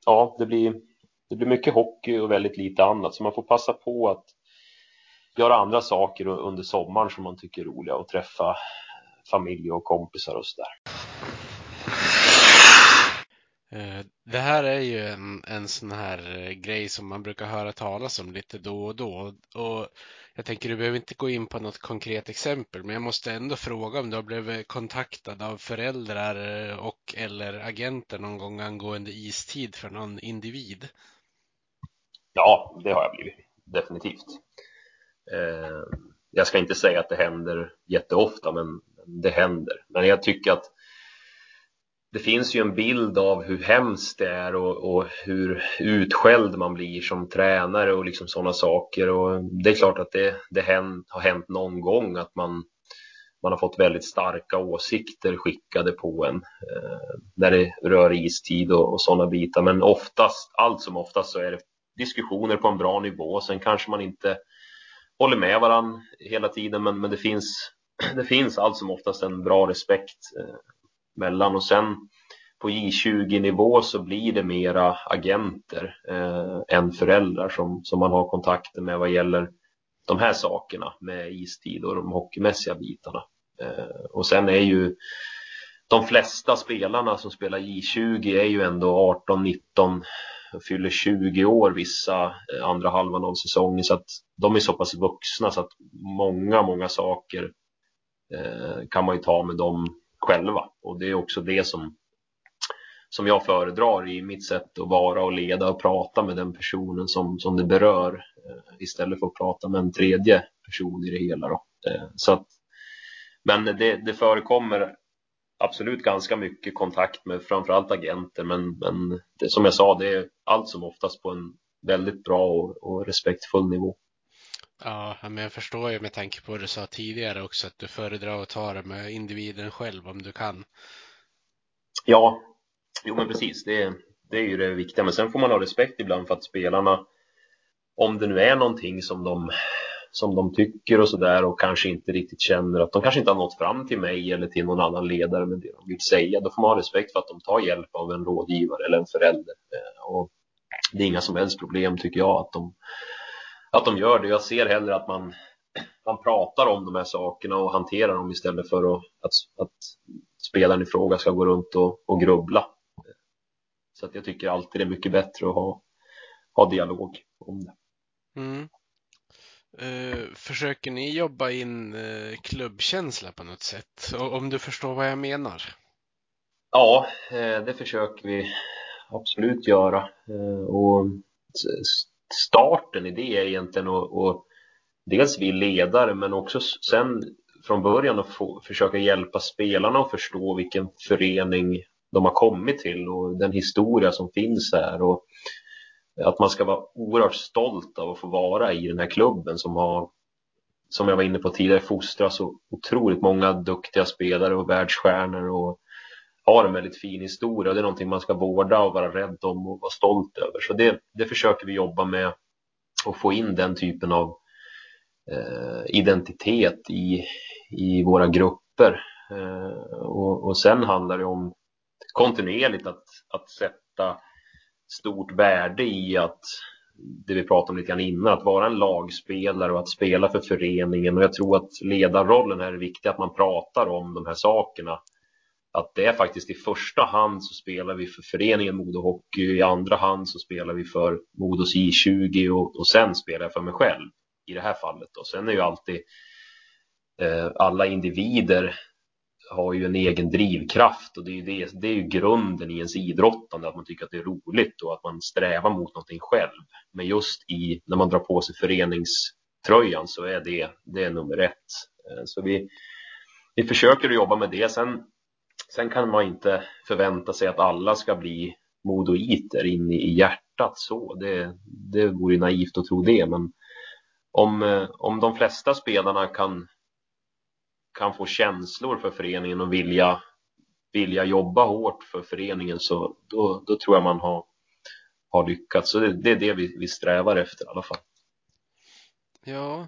ja, det blir, det blir mycket hockey och väldigt lite annat, så man får passa på att göra andra saker under sommaren som man tycker är roliga och träffa familj och kompisar och sådär.
Eh, det här är ju en, en sån här eh, grej som man brukar höra talas om lite då och då. Och jag tänker du behöver inte gå in på något konkret exempel, men jag måste ändå fråga om du har blivit kontaktad av föräldrar eh, och eller agenter någon gång angående istid för någon individ?
Ja, det har jag blivit. Definitivt. Eh, jag ska inte säga att det händer jätteofta, men det händer. Men jag tycker att det finns ju en bild av hur hemskt det är och, och hur utskälld man blir som tränare och liksom sådana saker. Och det är klart att det, det hänt, har hänt någon gång att man, man har fått väldigt starka åsikter skickade på en eh, när det rör istid och, och sådana bitar. Men oftast, allt som oftast så är det diskussioner på en bra nivå. Sen kanske man inte håller med varandra hela tiden, men, men det, finns, det finns allt som oftast en bra respekt eh, mellan och sen på J20 nivå så blir det mera agenter eh, än föräldrar som, som man har kontakter med vad gäller de här sakerna med istid och de hockeymässiga bitarna. Eh, och sen är ju de flesta spelarna som spelar J20 är ju ändå 18, 19, fyller 20 år vissa eh, andra halvan av säsongen så att de är så pass vuxna så att många, många saker eh, kan man ju ta med dem själva och det är också det som som jag föredrar i mitt sätt att vara och leda och prata med den personen som, som det berör eh, istället för att prata med en tredje person i det hela. Då. Eh, så att, men det, det förekommer absolut ganska mycket kontakt med framförallt agenter men, men det, som jag sa, det är allt som oftast på en väldigt bra och, och respektfull nivå.
Ja, men jag förstår ju med tanke på vad du sa tidigare också att du föredrar att ta det med individen själv om du kan.
Ja, jo men precis. Det, det är ju det viktiga. Men sen får man ha respekt ibland för att spelarna, om det nu är någonting som de, som de tycker och sådär och kanske inte riktigt känner att de kanske inte har nått fram till mig eller till någon annan ledare med det de vill säga, då får man ha respekt för att de tar hjälp av en rådgivare eller en förälder. Eh, och det är inga som helst problem tycker jag att de att de gör det. Jag ser hellre att man, man pratar om de här sakerna och hanterar dem istället för att, att, att spelaren i fråga ska gå runt och, och grubbla. Så att jag tycker alltid det är mycket bättre att ha, ha dialog om det.
Mm. Uh, försöker ni jobba in uh, klubbkänsla på något sätt? Om du förstår vad jag menar?
Ja, eh, det försöker vi absolut göra. Och starten i det är egentligen att, att dels vi ledare men också sen från början att få, försöka hjälpa spelarna att förstå vilken förening de har kommit till och den historia som finns här och att man ska vara oerhört stolt av att få vara i den här klubben som har som jag var inne på tidigare fostrat så otroligt många duktiga spelare och världsstjärnor och har en väldigt fin historia. Det är någonting man ska vårda och vara rädd om och vara stolt över. Så det, det försöker vi jobba med och få in den typen av eh, identitet i, i våra grupper. Eh, och, och sen handlar det om kontinuerligt att, att sätta stort värde i att det vi pratade om lite grann innan, att vara en lagspelare och att spela för föreningen och jag tror att ledarrollen här är viktig, att man pratar om de här sakerna att det är faktiskt i första hand så spelar vi för föreningen Modo Hockey, i andra hand så spelar vi för Modos I20 och, och sen spelar jag för mig själv i det här fallet. Och sen är ju alltid eh, alla individer har ju en egen drivkraft och det är, ju det, det är ju grunden i ens idrottande, att man tycker att det är roligt och att man strävar mot någonting själv. Men just i, när man drar på sig föreningströjan så är det, det är nummer ett. Eh, så vi, vi försöker jobba med det. Sen Sen kan man inte förvänta sig att alla ska bli modoiter in i hjärtat så. Det, det vore naivt att tro det, men om, eh, om de flesta spelarna kan, kan få känslor för föreningen och vilja, vilja jobba hårt för föreningen så då, då tror jag man har, har lyckats. Så det, det är det vi, vi strävar efter i alla fall.
Ja,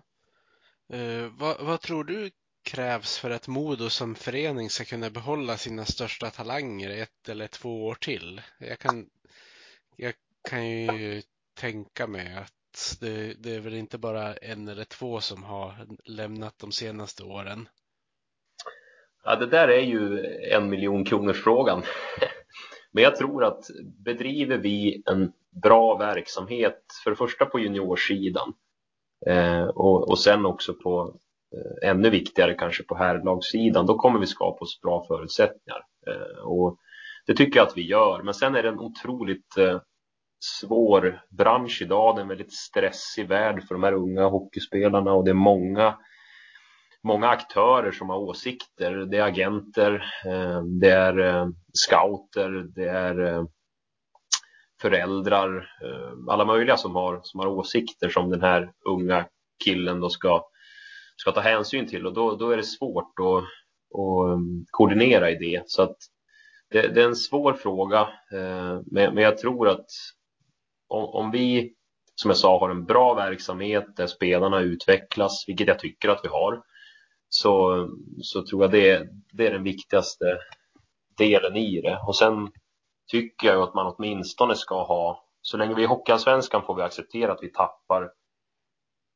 eh, vad, vad tror du krävs för att Modo som förening ska kunna behålla sina största talanger ett eller två år till? Jag kan, jag kan ju tänka mig att det, det är väl inte bara en eller två som har lämnat de senaste åren.
Ja, det där är ju en miljon kronors frågan. Men jag tror att bedriver vi en bra verksamhet, för det första på juniorsidan eh, och, och sen också på Eh, ännu viktigare kanske på herrlagssidan, då kommer vi skapa oss bra förutsättningar. Eh, och det tycker jag att vi gör. Men sen är det en otroligt eh, svår bransch idag. Det är en väldigt stressig värld för de här unga hockeyspelarna och det är många, många aktörer som har åsikter. Det är agenter, eh, det är eh, scouter, det är eh, föräldrar, alla möjliga som har, som har åsikter som den här unga killen då ska ska ta hänsyn till och då, då är det svårt att, att koordinera i det. Så att det, det är en svår fråga, men, men jag tror att om, om, vi, som jag sa, har en bra verksamhet där spelarna utvecklas, vilket jag tycker att vi har, så, så tror jag det, det är den viktigaste delen i det. Och sen tycker jag att man åtminstone ska ha, så länge vi är i Hockeyallsvenskan får vi acceptera att vi tappar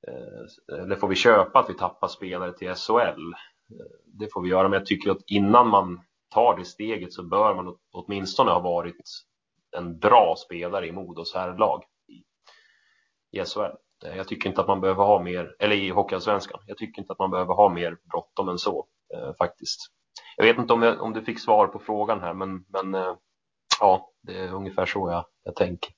eh, eller får vi köpa att vi tappar spelare till SHL? Eh, det får vi göra, men jag tycker att innan man tar det steget så bör man åtminstone ha varit en bra spelare i Modos herrlag i SHL. Eh, jag tycker inte att man behöver ha mer, eller i Hockeyallsvenskan. Jag tycker inte att man behöver ha mer bråttom än så eh, faktiskt. Jag vet inte om, jag, om du fick svar på frågan här, men, men eh, ja, det är ungefär så jag, jag tänker.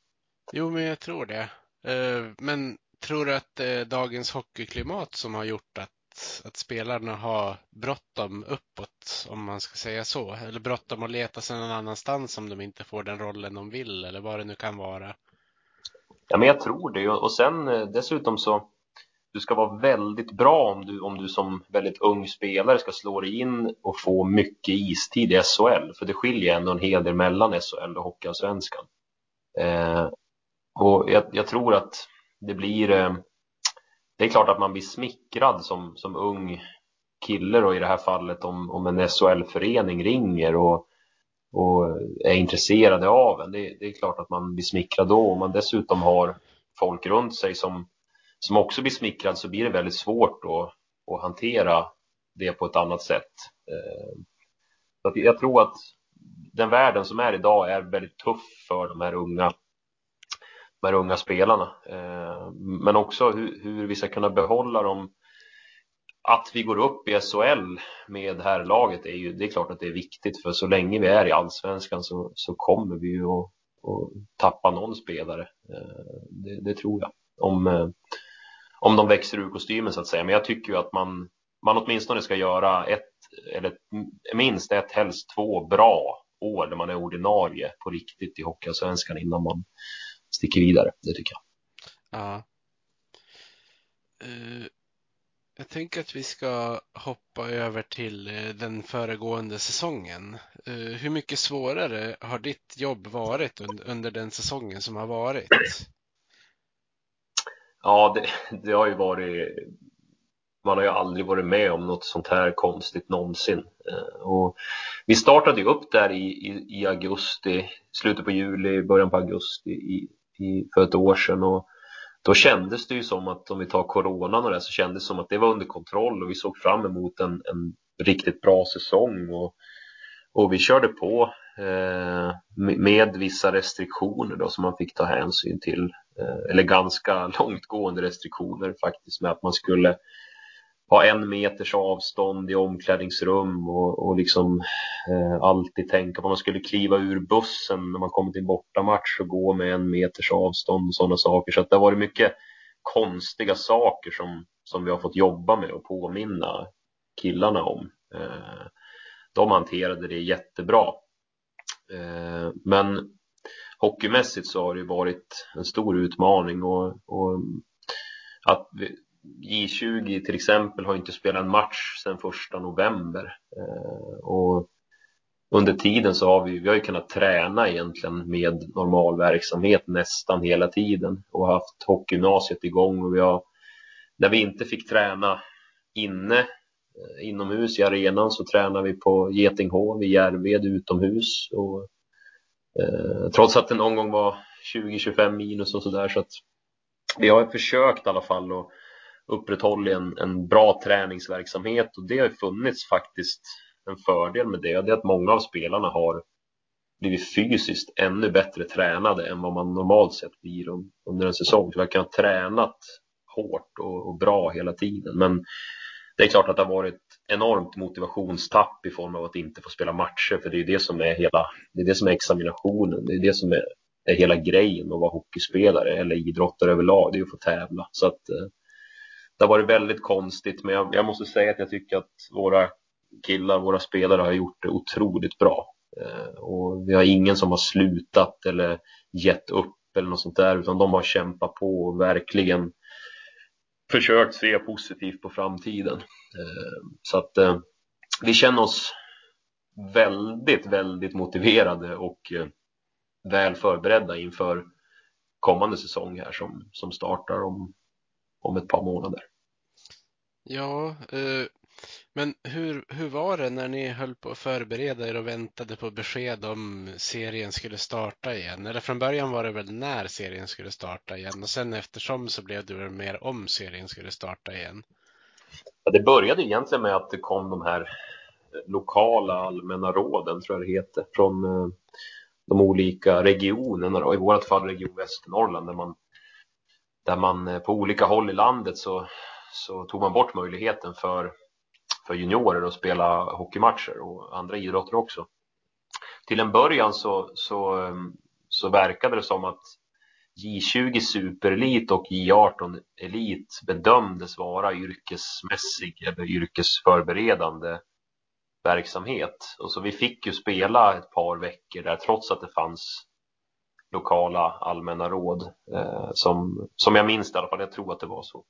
Jo, men jag tror det. Eh, men Tror du att eh, dagens hockeyklimat som har gjort att, att spelarna har bråttom uppåt, om man ska säga så? Eller bråttom att leta sig någon annanstans om de inte får den rollen de vill, eller vad det nu kan vara?
Ja, men jag tror det. Och sen eh, dessutom så du ska vara väldigt bra om du, om du som väldigt ung spelare ska slå dig in och få mycket istid i SHL. För det skiljer ändå en hel del mellan SHL och Hockeyallsvenskan. Eh, och jag, jag, tror att det blir eh, det är klart att man blir smickrad som, som ung kille och i det här fallet om, om en SHL-förening ringer och, och är intresserade av en. Det, det, är klart att man blir smickrad då. Om man dessutom har folk runt sig som, som också blir smickrad så blir det väldigt svårt att, att hantera det på ett annat sätt. Eh, så jag tror att den världen som är idag är väldigt tuff för de här unga, de här unga spelarna. Eh, men också hur, hur vi ska kunna behålla dem att vi går upp i SHL med herrlaget är ju, det är klart att det är viktigt för så länge vi är i allsvenskan så, så kommer vi ju att, att tappa någon spelare. Eh, det, det, tror jag. Om, eh, om de växer ur kostymen så att säga. Men jag tycker ju att man, man åtminstone ska göra ett, eller minst ett, helst två bra år där man är ordinarie på riktigt i Hockeyallsvenskan innan man sticker vidare. Det tycker jag.
Ja. Uh, jag tänker att vi ska hoppa över till eh, den föregående säsongen. Eh, hur mycket svårare har ditt jobb varit under den säsongen som har varit?
Ja, det, det har ju varit man har ju aldrig varit med om något sånt här konstigt någonsin. Eh, och vi startade ju upp där i, i, i augusti, slutet på juli, början på augusti i, i, för ett år sedan. Och då kändes det ju som att om vi tar coronan och det så kändes det som att det var under kontroll och vi såg fram emot en, en riktigt bra säsong och, och vi körde på eh, med vissa restriktioner då som man fick ta hänsyn till eh, eller ganska långtgående restriktioner faktiskt med att man skulle ha en meters avstånd i omklädningsrum och, och liksom eh, alltid tänka på att man skulle kliva ur bussen när man kommer till bortamatch och gå med en meters avstånd och sådana saker. Så att det har varit mycket konstiga saker som, som vi har fått jobba med och påminna killarna om. Eh, de hanterade det jättebra. Eh, men hockeymässigt så har det varit en stor utmaning och, och att vi, J20 till exempel har inte spelat en match sedan första november. Eh, och under tiden så har vi, vi har ju kunnat träna egentligen med normal verksamhet nästan hela tiden och haft hockeygymnasiet igång och vi har när vi inte fick träna inne eh, inomhus i arenan så tränar vi på Getinghov i Järved utomhus och eh, trots att det någon gång var 20-25 minus och sådär så att vi har försökt i alla fall att upprätthållit en, en bra träningsverksamhet och det har funnits faktiskt en fördel med det. Det är att många av spelarna har blivit fysiskt ännu bättre tränade än vad man normalt sett blir under en säsong. Så verkar ha tränat hårt och, och, bra hela tiden. Men det är klart att det har varit enormt motivationstapp i form av att inte få spela matcher. För det är det som är hela, det är det som är examinationen. Det är det som är, är hela grejen att vara hockeyspelare eller idrottare överlag. Det är att få tävla. Så att eh, det har varit väldigt konstigt, men jag, jag, måste säga att jag tycker att våra killar, våra spelare har gjort det otroligt bra. Eh, och vi har ingen som har slutat eller gett upp eller något sånt där, utan de har kämpat på och verkligen försökt se positivt på framtiden. Eh, så att eh, vi känner oss väldigt, väldigt motiverade och eh, väl förberedda inför kommande säsong här som, som startar om om ett par månader.
Ja, eh, men hur, hur var det när ni höll på att förbereda er och väntade på besked om serien skulle starta igen? Eller från början var det väl när serien skulle starta igen och sen eftersom så blev det väl mer om serien skulle starta igen?
Ja, det började egentligen med att det kom de här lokala allmänna råden, tror jag det heter, från eh, de olika regionerna, i vårt fall Region Västernorrland, där man där man eh, på olika håll i landet så, så tog man bort möjligheten för, för juniorer att spela hockeymatcher och andra idrotter också. Till en början så, så, ehm, så verkade det som att J20 superelit och J18 elit bedömdes vara yrkesmässig eller yrkesförberedande verksamhet. Och så vi fick ju spela ett par veckor där trots att det fanns lokala allmänna råd eh, som, som jag minns i alla fall, jag tror att det var så.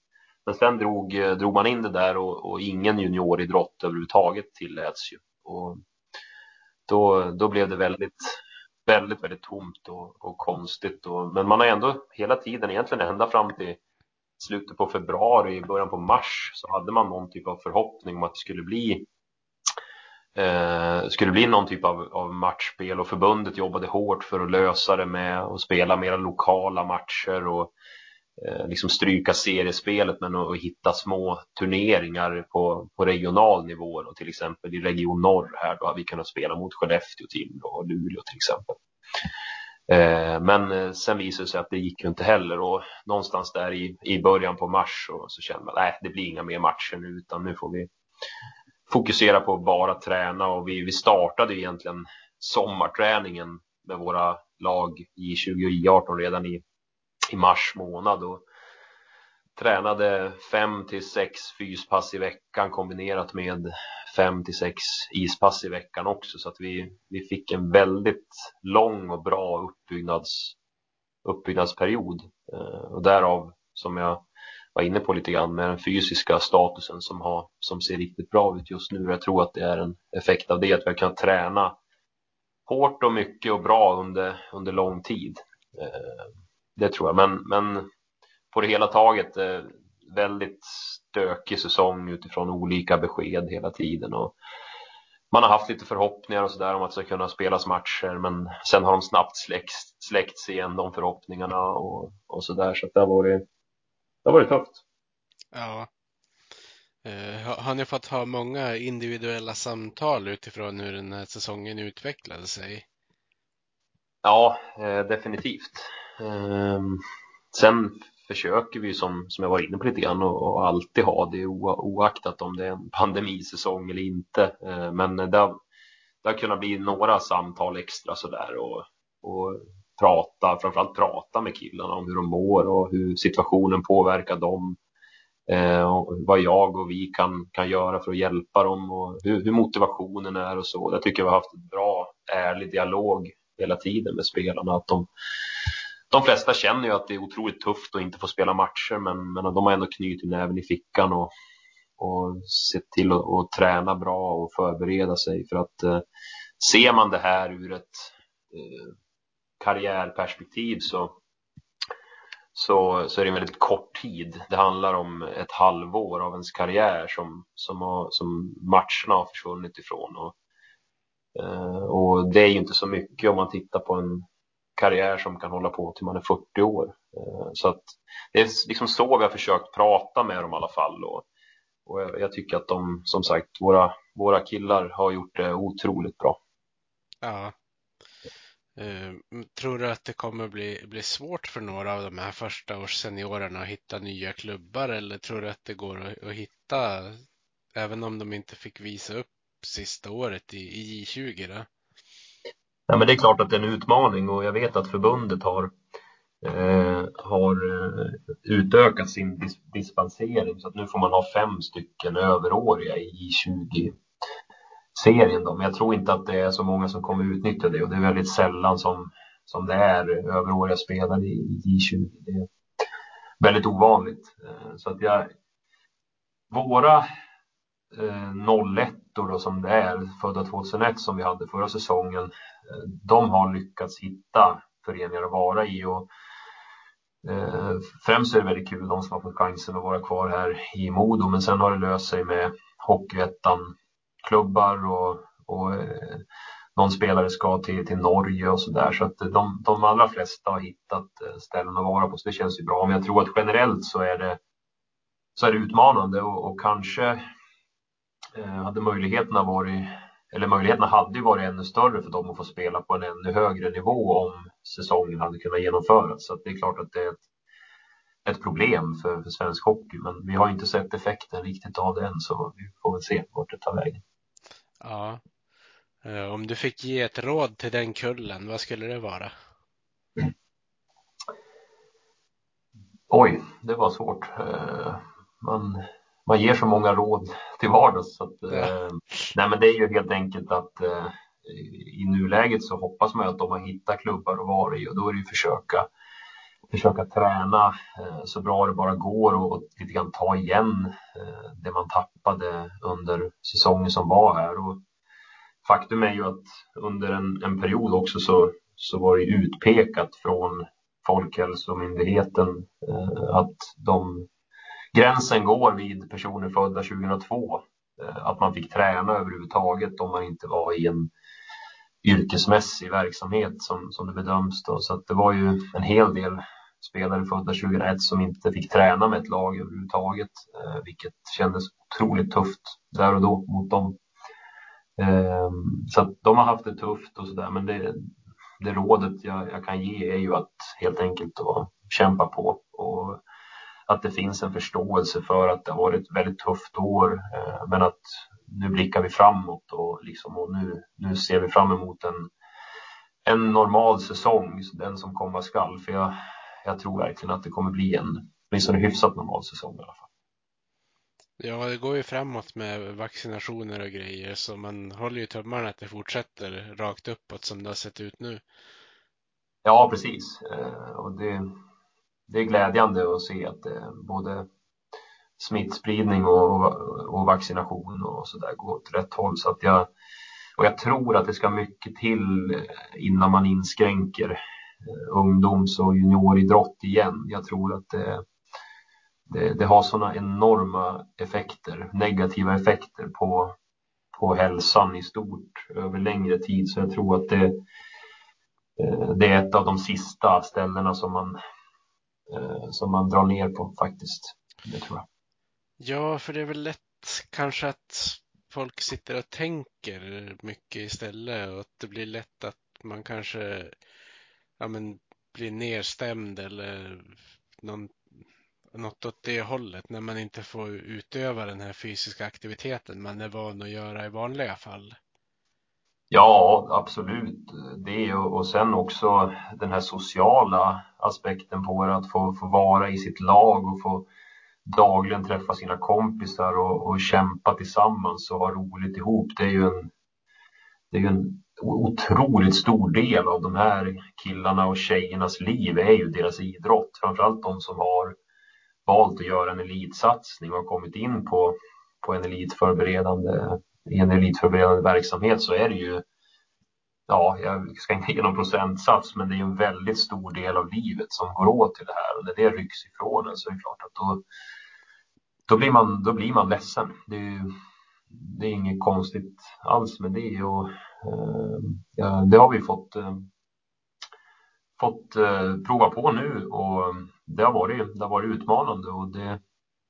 Men sen drog, eh, drog man in det där och, och ingen junioridrott överhuvudtaget tilläts ju. Och då, då blev det väldigt, väldigt, väldigt tomt och, och konstigt. Och, men man har ändå hela tiden, egentligen ända fram till slutet på februari, början på mars, så hade man någon typ av förhoppning om att det skulle bli eh, skulle bli någon typ av, av matchspel och förbundet jobbade hårt för att lösa det med att spela mera lokala matcher och eh, liksom stryka seriespelet men att hitta små turneringar på, på regional nivå. Och till exempel i Region Norr här då har vi kunnat spela mot Skellefteå, Timrå och Luleå till exempel. Eh, men eh, sen visade det sig att det gick ju inte heller och någonstans där i, i början på mars så, så kände man att det blir inga mer matcher nu utan nu får vi fokusera på att bara träna och vi, vi startade egentligen sommarträningen med våra lag i 20 och I18 redan i, i mars månad och tränade fem till sex fyspass i veckan kombinerat med fem till sex ispass i veckan också. Så att vi, vi fick en väldigt lång och bra uppbyggnads, uppbyggnadsperiod. Eh, och därav som jag var inne på lite grann med den fysiska statusen som, har, som ser riktigt bra ut just nu. Jag tror att det är en effekt av det att vi har kunnat träna hårt och mycket och bra under, under lång tid. Eh, det tror jag, men, men på det hela taget eh, väldigt stökig säsong utifrån olika besked hela tiden. Och man har haft lite förhoppningar och sådär om att det ska kunna spelas matcher men sen har de snabbt släckts, släckts igen de förhoppningarna och, och sådär så att det har varit, det har varit tufft.
Ja. Uh, har ni fått ha många individuella samtal utifrån hur den här säsongen utvecklade sig?
Ja, eh, definitivt. Eh, sen försöker vi som, som jag var inne på lite grann och, och alltid ha det oaktat om det är en pandemisäsong eller inte. Eh, men det har, det har kunnat bli några samtal extra sådär och, och prata, framförallt prata med killarna om hur de mår och hur situationen påverkar dem. Eh, och vad jag och vi kan, kan göra för att hjälpa dem och hur, hur motivationen är och så. Jag tycker vi har haft en bra, ärlig dialog hela tiden med spelarna. Att de, de flesta känner ju att det är otroligt tufft att inte få spela matcher men, men de har ändå knutit näven i fickan och, och sett till att och träna bra och förbereda sig för att eh, ser man det här ur ett eh, karriärperspektiv så, så, så är det en väldigt kort tid. Det handlar om ett halvår av ens karriär som, som, har, som matcherna har försvunnit ifrån. Och, eh, och det är ju inte så mycket om man tittar på en karriär som kan hålla på till man är 40 år. Eh, så att det är liksom så vi har försökt prata med dem i alla fall. Och, och jag tycker att de, som sagt, våra, våra killar har gjort det otroligt bra.
Ja. Eh, tror du att det kommer bli, bli svårt för några av de här första års seniorerna att hitta nya klubbar eller tror du att det går att, att hitta även om de inte fick visa upp sista året i, i J20? Då?
Ja, men det är klart att det är en utmaning och jag vet att förbundet har, eh, har eh, utökat sin dis dispensering så att nu får man ha fem stycken överåriga i J20 serien då. Men jag tror inte att det är så många som kommer utnyttja det och det är väldigt sällan som, som det är överåriga spelare i J20. Det är väldigt ovanligt. Eh, så att jag, våra eh, 01 då som det är, födda 2001 som vi hade förra säsongen, eh, de har lyckats hitta föreningar att vara i. Och, eh, främst är det väldigt kul de som har fått chansen att vara kvar här i Modo men sen har det löst sig med Hockeyettan klubbar och, och eh, någon spelare ska till, till Norge och så där. Så att de, de allra flesta har hittat eh, ställen att vara på så det känns ju bra. Men jag tror att generellt så är det, så är det utmanande och, och kanske eh, hade möjligheterna varit eller möjligheterna hade ju varit ännu större för dem att få spela på en ännu högre nivå om säsongen hade kunnat genomföras. Så det är klart att det är ett, ett problem för, för svensk hockey, men vi har inte sett effekten riktigt av det än, så vi får väl se vart det tar vägen.
Ja. Eh, om du fick ge ett råd till den kullen, vad skulle det vara?
Oj, det var svårt. Eh, man man ger så många råd till vardags. Så att, ja. eh, nej, men det är ju helt enkelt att i nuläget så hoppas man att de har hittat klubbar vara i och då är det ju försöka försöka träna eh, så bra det bara går och, och lite grann ta igen eh, det man tappade under säsongen som var här. Och faktum är ju att under en, en period också så, så var det utpekat från Folkhälsomyndigheten eh, att de gränsen går vid personer födda 2002. Att man fick träna överhuvudtaget om man inte var i en yrkesmässig verksamhet som, som det bedöms. Då. Så att det var ju en hel del spelare födda 2001 som inte fick träna med ett lag överhuvudtaget, eh, vilket kändes otroligt tufft där och då mot dem. Eh, så att de har haft det tufft och sådär, men det, det rådet jag, jag, kan ge är ju att helt enkelt då, kämpa på och att det finns en förståelse för att det har varit ett väldigt tufft år, eh, men att nu blickar vi framåt och, liksom, och nu, nu ser vi fram emot en, en normal säsong, den som komma skall. För jag, jag tror verkligen att det kommer bli en åtminstone hyfsat normal säsong i alla fall.
Ja, det går ju framåt med vaccinationer och grejer så man håller ju tummarna att det fortsätter rakt uppåt som det har sett ut nu.
Ja, precis. Eh, och det, det är glädjande att se att det både smittspridning och, och vaccination och så där går åt rätt håll. Så att jag, och jag tror att det ska mycket till innan man inskränker eh, ungdoms och junioridrott igen. Jag tror att det, det, det har sådana enorma effekter, negativa effekter på, på hälsan i stort över längre tid. Så jag tror att det, eh, det är ett av de sista ställena som man, eh, som man drar ner på faktiskt. Det tror jag.
Ja, för det är väl lätt kanske att folk sitter och tänker mycket istället och att det blir lätt att man kanske ja, men, blir nedstämd eller någon, något åt det hållet när man inte får utöva den här fysiska aktiviteten man är van att göra i vanliga fall.
Ja, absolut. Det och sen också den här sociala aspekten på det, att få, få vara i sitt lag och få dagligen träffa sina kompisar och, och kämpa tillsammans och ha roligt ihop. Det är ju en, det är en otroligt stor del av de här killarna och tjejernas liv är ju deras idrott. Framförallt de som har valt att göra en elitsatsning och har kommit in på, på en elitförberedande, i en elitförberedande verksamhet så är det ju ja, jag ska inte ge någon procentsats, men det är en väldigt stor del av livet som går åt till det här och när det rycks ifrån en så är det klart att då, då blir man, då blir man ledsen. Det är, ju, det är inget konstigt alls med det. Och eh, ja, det har vi fått eh, fått eh, prova på nu. Och eh, det har varit, det har varit utmanande. Och det,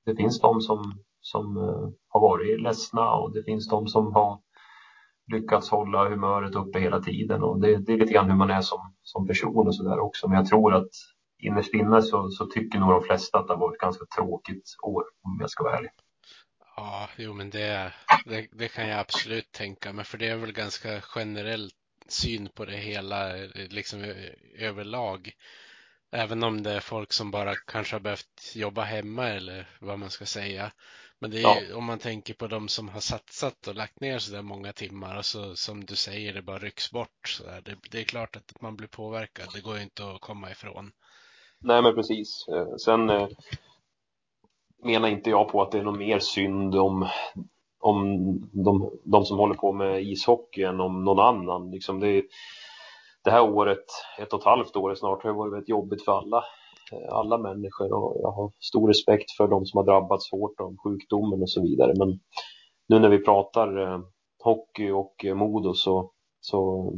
det finns de som, som eh, har varit ledsna. Och det finns de som har lyckats hålla humöret uppe hela tiden. Och det, det är lite grann hur man är som, som person och sådär också. Men jag tror att innerst inne så, så tycker nog de flesta att det har varit ett ganska tråkigt år om jag ska vara ärlig.
Ja, jo men det, det, det, kan jag absolut tänka mig för det är väl ganska generell syn på det hela liksom överlag. Även om det är folk som bara kanske har behövt jobba hemma eller vad man ska säga. Men det är, ja. om man tänker på de som har satsat och lagt ner så där många timmar och så som du säger, det bara rycks bort. Så där. Det, det är klart att man blir påverkad. Det går ju inte att komma ifrån.
Nej, men precis. Eh, sen eh, menar inte jag på att det är någon mer synd om, om de, de som håller på med ishockey än om någon annan. Liksom det, det här året, ett och ett halvt år snart, har varit väldigt jobbigt för alla eh, alla människor och jag har stor respekt för de som har drabbats hårt av sjukdomen och så vidare. Men nu när vi pratar hockey och Modo så, så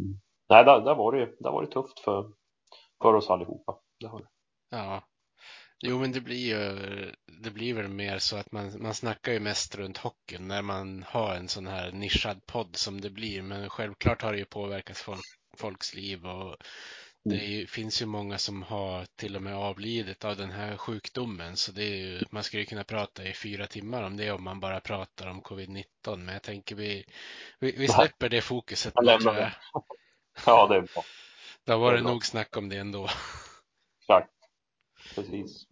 nej, där, där, var det, där var det tufft för, för oss allihopa. Det har det.
Ja, Jo, men det blir ju, det blir väl mer så att man, man snackar ju mest runt hockeyn när man har en sån här nischad podd som det blir. Men självklart har det ju påverkat folk, folks liv och det ju, finns ju många som har till och med avlidit av den här sjukdomen, så det är ju, man skulle kunna prata i fyra timmar om det om man bara pratar om covid-19. Men jag tänker vi, vi, vi släpper det fokuset
nu tror jag. Ja, det är bra.
Det har varit nog snack om det ändå.
Exakt. Precis.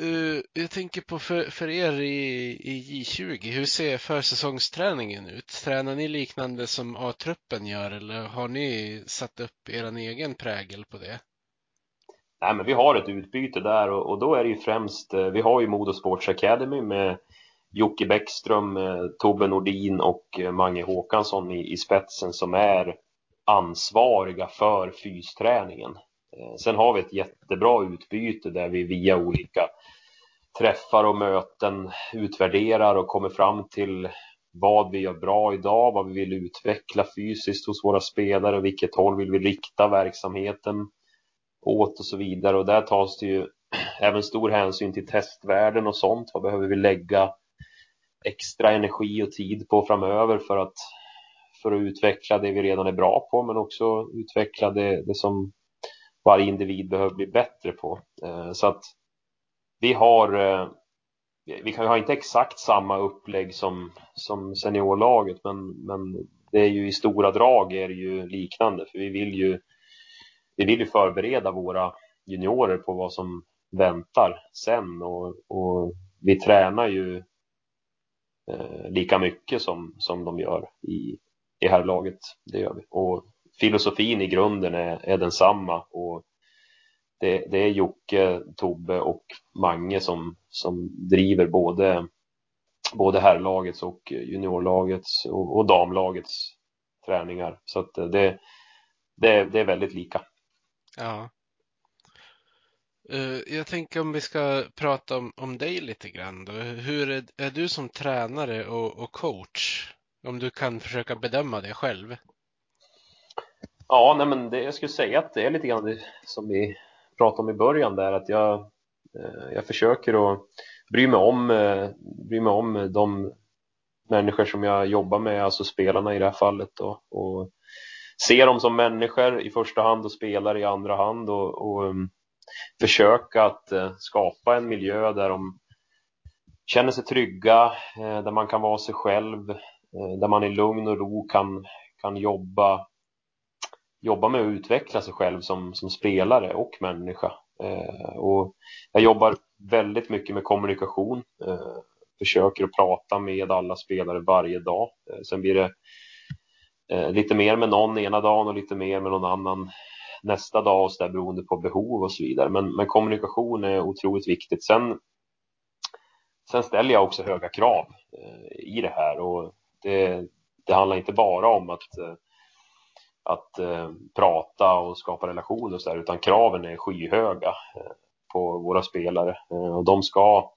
Uh, jag tänker på för, för er i, i J20, hur ser försäsongsträningen ut? Tränar ni liknande som A-truppen gör eller har ni satt upp er egen prägel på det?
Nej, men vi har ett utbyte där och, och då är det ju främst, eh, vi har ju Modo Sports Academy med Jocke Bäckström, eh, Tobbe Nordin och Mange Håkansson i, i spetsen som är ansvariga för fysträningen. Eh, sen har vi ett jättebra utbyte där vi via olika träffar och möten utvärderar och kommer fram till vad vi gör bra idag, vad vi vill utveckla fysiskt hos våra spelare, vilket håll vill vi rikta verksamheten åt och så vidare och där tas det ju även stor hänsyn till testvärden och sånt. Vad behöver vi lägga extra energi och tid på framöver för att, för att utveckla det vi redan är bra på men också utveckla det, det som varje individ behöver bli bättre på. Eh, så att vi har eh, vi kan ha inte exakt samma upplägg som, som seniorlaget men, men det är ju i stora drag är det ju liknande för vi vill ju vi vill ju förbereda våra juniorer på vad som väntar sen och, och vi tränar ju eh, lika mycket som, som de gör i, i här laget. Det gör vi. Och filosofin i grunden är, är densamma och det, det är Jocke, Tobbe och Mange som, som driver både, både herrlagets och juniorlagets och, och damlagets träningar. Så att det, det, det är väldigt lika.
Ja. Eh, jag tänker om vi ska prata om, om dig lite grann då. Hur är, är du som tränare och, och, coach? Om du kan försöka bedöma det själv.
Ja, nej men det, jag skulle säga att det är lite grann det som vi pratade om i början där att jag, eh, jag försöker att bry mig om, eh, bry mig om de människor som jag jobbar med, alltså spelarna i det här fallet då, och se dem som människor i första hand och spelare i andra hand och, och um, försöka att uh, skapa en miljö där de känner sig trygga, uh, där man kan vara sig själv, uh, där man i lugn och ro kan, kan jobba jobba med att utveckla sig själv som, som spelare och människa. Eh, och jag jobbar väldigt mycket med kommunikation. Eh, försöker att prata med alla spelare varje dag. Eh, sen blir det eh, lite mer med någon ena dagen och lite mer med någon annan nästa dag och så där beroende på behov och så vidare. Men, men kommunikation är otroligt viktigt. Sen, sen ställer jag också höga krav eh, i det här och det, det handlar inte bara om att eh, att eh, prata och skapa relationer och så där, utan kraven är skyhöga eh, på våra spelare eh, och de ska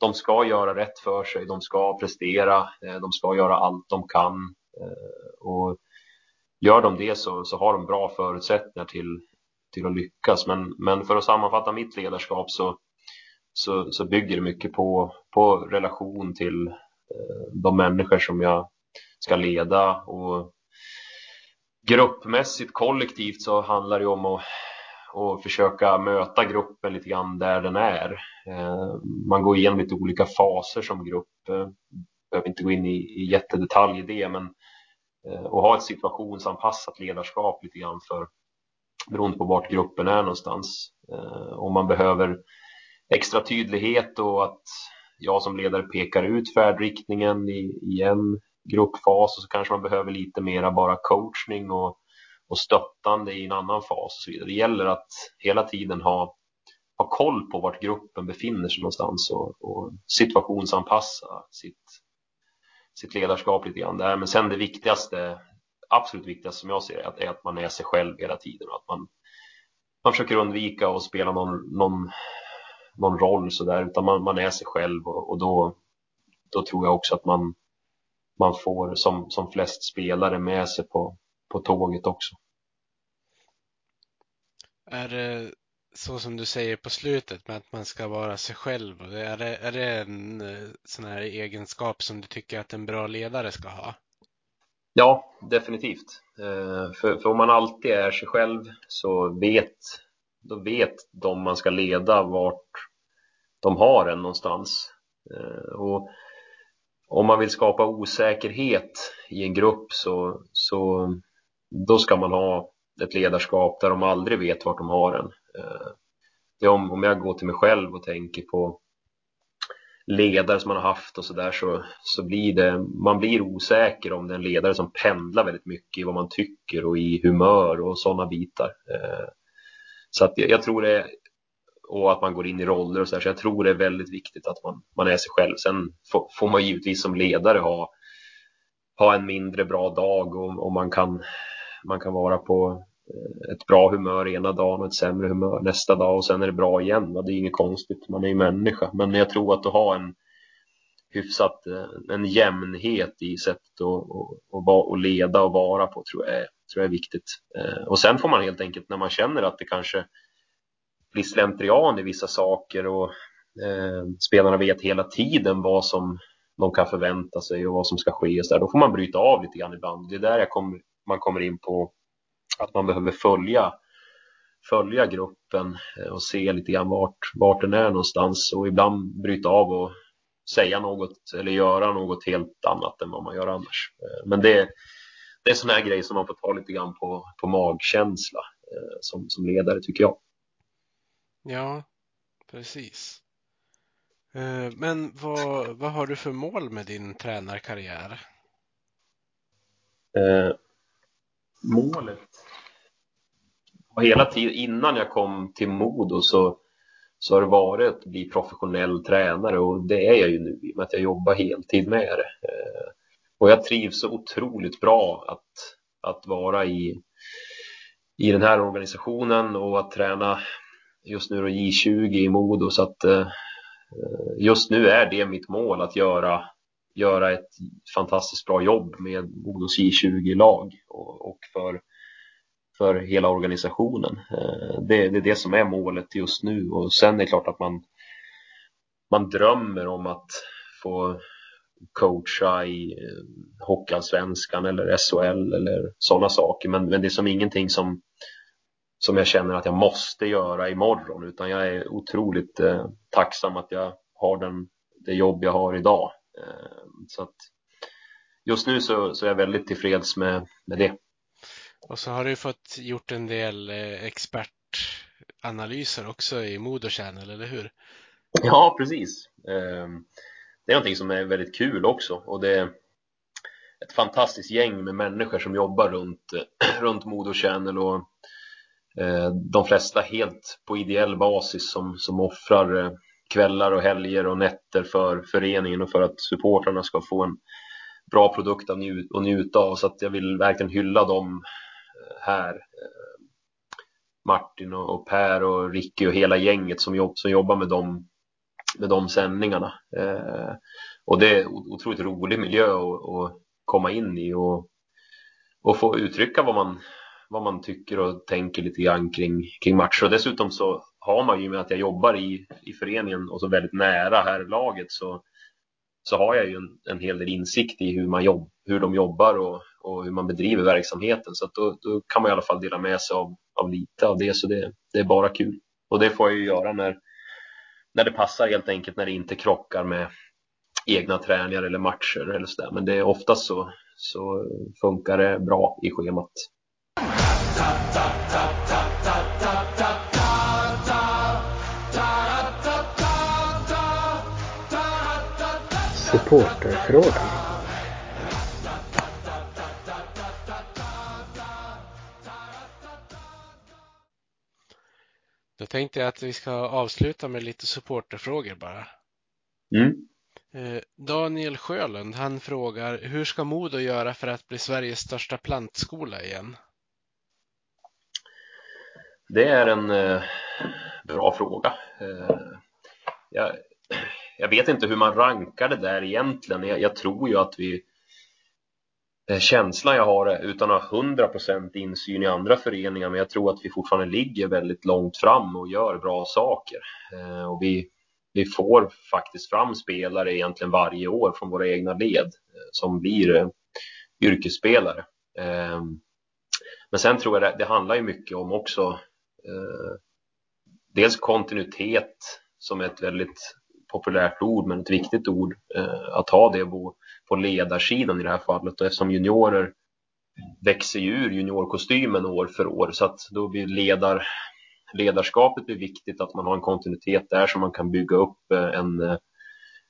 de ska göra rätt för sig, de ska prestera, eh, de ska göra allt de kan eh, och gör de det så, så har de bra förutsättningar till, till att lyckas. Men, men för att sammanfatta mitt ledarskap så, så, så bygger det mycket på, på relation till eh, de människor som jag ska leda och gruppmässigt, kollektivt så handlar det om att, och försöka möta gruppen lite grann där den är. Eh, man går igenom lite olika faser som grupp. Eh, behöver inte gå in i, i jättedetalj i det, men och att ha ett situationsanpassat ledarskap lite grann för beroende på vart gruppen är någonstans. Om man behöver extra tydlighet och att jag som ledare pekar ut färdriktningen i, i en gruppfas och så kanske man behöver lite mera bara coachning och, och stöttande i en annan fas och så vidare. Det gäller att hela tiden ha, ha koll på vart gruppen befinner sig någonstans och, och situationsanpassa sitt, sitt ledarskap lite grann där. Men sen det viktigaste, absolut viktigaste som jag ser det, är att man är sig själv hela tiden och att man, man försöker undvika att spela någon, någon, någon roll sådär, utan man, man är sig själv och, och då, då tror jag också att man man får som, som flest spelare med sig på, på tåget också.
Är det så som du säger på slutet med att man ska vara sig själv? Är det, är det en eh, sån här egenskap som du tycker att en bra ledare ska ha?
Ja, definitivt. Eh, för, för om man alltid är sig själv så vet, då vet de man ska leda vart de har en någonstans. Eh, och om man vill skapa osäkerhet i en grupp så, så då ska man ha ett ledarskap där de aldrig vet vart de har en. Eh, det eh, om, om jag går till mig själv och tänker på ledare som man har haft och sådär så, så blir det, man blir osäker om det är en ledare som pendlar väldigt mycket i vad man tycker och i humör och sådana bitar. Eh, så att jag, jag tror det och att man går in i roller och så, här. så jag tror det är väldigt viktigt att man, man är sig själv. Sen får, får man givetvis som ledare ha, ha en mindre bra dag och, och man, kan, man kan vara på eh, ett bra humör ena dagen och ett sämre humör nästa dag och sen är det bra igen. Det är inget konstigt, man är ju människa. Men jag tror att att ha en hyfsat eh, en jämnhet i sättet att och, och, och leda och vara på tror jag är, tror jag är viktigt. Eh, och sen får man helt enkelt när man känner att det kanske blir slentrian i vissa saker och eh, spelarna vet hela tiden vad som de kan förvänta sig och vad som ska ske. Så där, då får man bryta av lite grann ibland. Det är där kom, man kommer in på att man behöver följa, följa gruppen eh, och se lite grann vart, vart den är någonstans och ibland bryta av och säga något eller göra något helt annat än vad man gör annars. Eh, men det, det är sådana här grejer som man får ta lite grann på, på magkänsla eh, som, som ledare tycker jag.
Ja, precis. Eh, men vad, vad har du för mål med din tränarkarriär?
Eh, målet och hela tiden innan jag kom till Modo så, så har det varit att bli professionell tränare och det är jag ju nu i och med att jag jobbar heltid med det. Eh, och jag trivs så otroligt bra att, att vara i, i den här organisationen och att träna just nu då J20 i Modo så att eh, just nu är det mitt mål att göra, göra ett fantastiskt bra jobb med Modos J20-lag och, och, för, för hela organisationen. Eh, det, det är det som är målet just nu och sen är det klart att man, man drömmer om att få coacha i eh, Hockeyallsvenskan eller SHL eller sådana saker men, men det är som ingenting som som jag känner att jag måste göra imorgon utan jag är otroligt eh, tacksam att jag har den, det jobb jag har idag. Eh, så att just nu så, så är jag väldigt tillfreds med, med det.
Och så har du fått gjort en del eh, expertanalyser också i Modo Channel, eller hur?
Ja, precis. Eh, det är någonting som är väldigt kul också och det är ett fantastiskt gäng med människor som jobbar runt, runt Modo Channel och Eh, de flesta helt på ideell basis som, som offrar eh, kvällar och helger och nätter för föreningen och för att supportrarna ska få en bra produkt att njut, och njuta av. Så att jag vill verkligen hylla dem eh, här. Martin och, Per och Ricky och hela gänget som, jobb, som jobbar med de, med de sändningarna. Och det är otroligt rolig miljö att, att komma in i och, och få uttrycka vad man, vad man tycker och tänker lite grann kring, kring matcher. Och dessutom så har man ju med att jag jobbar i, i föreningen och så väldigt nära här laget så, så har jag ju en, en hel del insikt i hur, man jobb, hur de jobbar och, och hur man bedriver verksamheten. Så då, då, kan man i alla fall dela med sig av, av lite av det, så det, det är bara kul. Och det får jag ju göra när, när det passar helt enkelt, när det inte krockar med egna träningar eller matcher eller sådär. Men det är oftast så, så funkar det bra i schemat.
Supporterfrågan. Då tänkte jag att vi ska avsluta med lite supporterfrågor bara.
Mm.
Eh, Daniel Sjölund, han frågar hur ska Modo göra för att bli Sveriges största plantskola igen?
Det är en eh, bra fråga. Eh, jag, jag, vet inte hur man rankar det där egentligen. Jag, jag tror ju att vi eh, känslan jag har utan att ha 100% insyn i andra föreningar men jag tror att vi fortfarande ligger väldigt långt fram och gör bra saker. Eh, och vi, vi får faktiskt fram spelare egentligen varje år från våra egna led eh, som blir eh, yrkesspelare. Eh, men sen tror jag det, det handlar ju mycket om också Eh, Eh, dels kontinuitet som är ett väldigt populärt ord men ett viktigt ord eh, att ha det på, på ledarsidan i det här fallet och eftersom juniorer växer ju ur juniorkostymen år för år så att då blir ledar, ledarskapet blir viktigt att man har en kontinuitet där så man kan bygga upp eh, en, eh,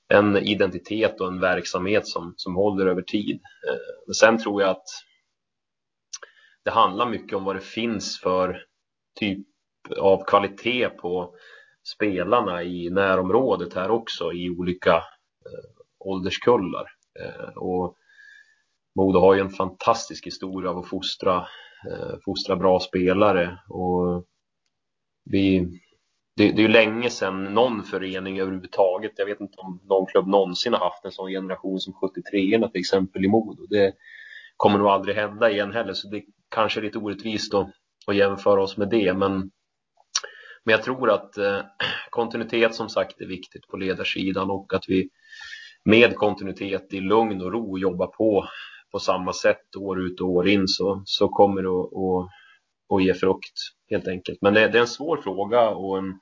en identitet och en verksamhet som, som håller över tid. Men sen tror jag att det handlar mycket om vad det finns för typ av kvalitet på spelarna i närområdet här också i olika eh, ålderskullar. Eh, och Modo har ju en fantastisk historia av att fostra, eh, fostra bra spelare och vi, det, det är ju länge sedan någon förening överhuvudtaget, jag vet inte om någon klubb någonsin har haft en sån generation som 73orna till exempel i Modo. Det kommer nog aldrig hända igen heller, så det kanske är lite orättvist att och jämföra oss med det, men, men jag tror att eh, kontinuitet som sagt är viktigt på ledarsidan och att vi med kontinuitet i lugn och ro jobbar på på samma sätt år ut och år in så, så kommer det att, att, att ge frukt helt enkelt. Men det, det är en svår fråga och en,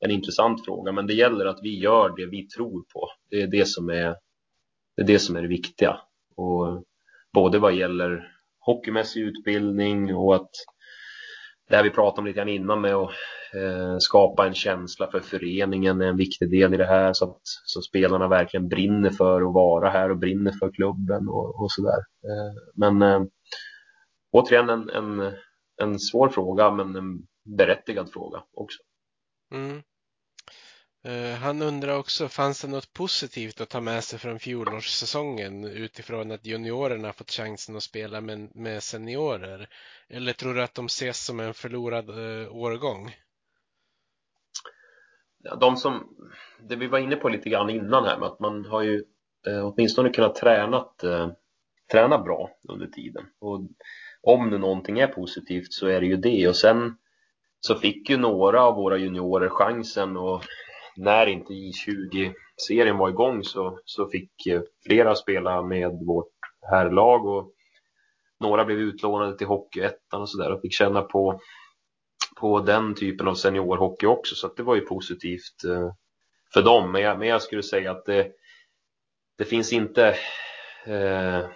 en intressant fråga, men det gäller att vi gör det vi tror på. Det är det som är det, är det, som är det viktiga. Och både vad gäller hockeymässig utbildning och att det här vi pratade om lite grann innan med att eh, skapa en känsla för föreningen är en viktig del i det här så att så spelarna verkligen brinner för att vara här och brinner för klubben och, och sådär. Eh, men eh, återigen en, en, en svår fråga men en berättigad fråga också. Mm.
Eh, han undrar också, fanns det något positivt att ta med sig från fjolårssäsongen utifrån att juniorerna fått chansen att spela med, med seniorer? Eller tror du att de ses som en förlorad eh, årgång?
Ja, de som, det vi var inne på lite grann innan här med att man har ju eh, åtminstone kunnat tränat, eh, träna bra under tiden. Och om nu någonting är positivt så är det ju det. Och sen så fick ju några av våra juniorer chansen och när inte J20-serien var igång så, så fick eh, flera spela med vårt herrlag och några blev utlånade till Hockeyettan och sådär och fick känna på, på den typen av seniorhockey också så att det var ju positivt eh, för dem. Men jag, men jag skulle säga att det, det finns inte eh,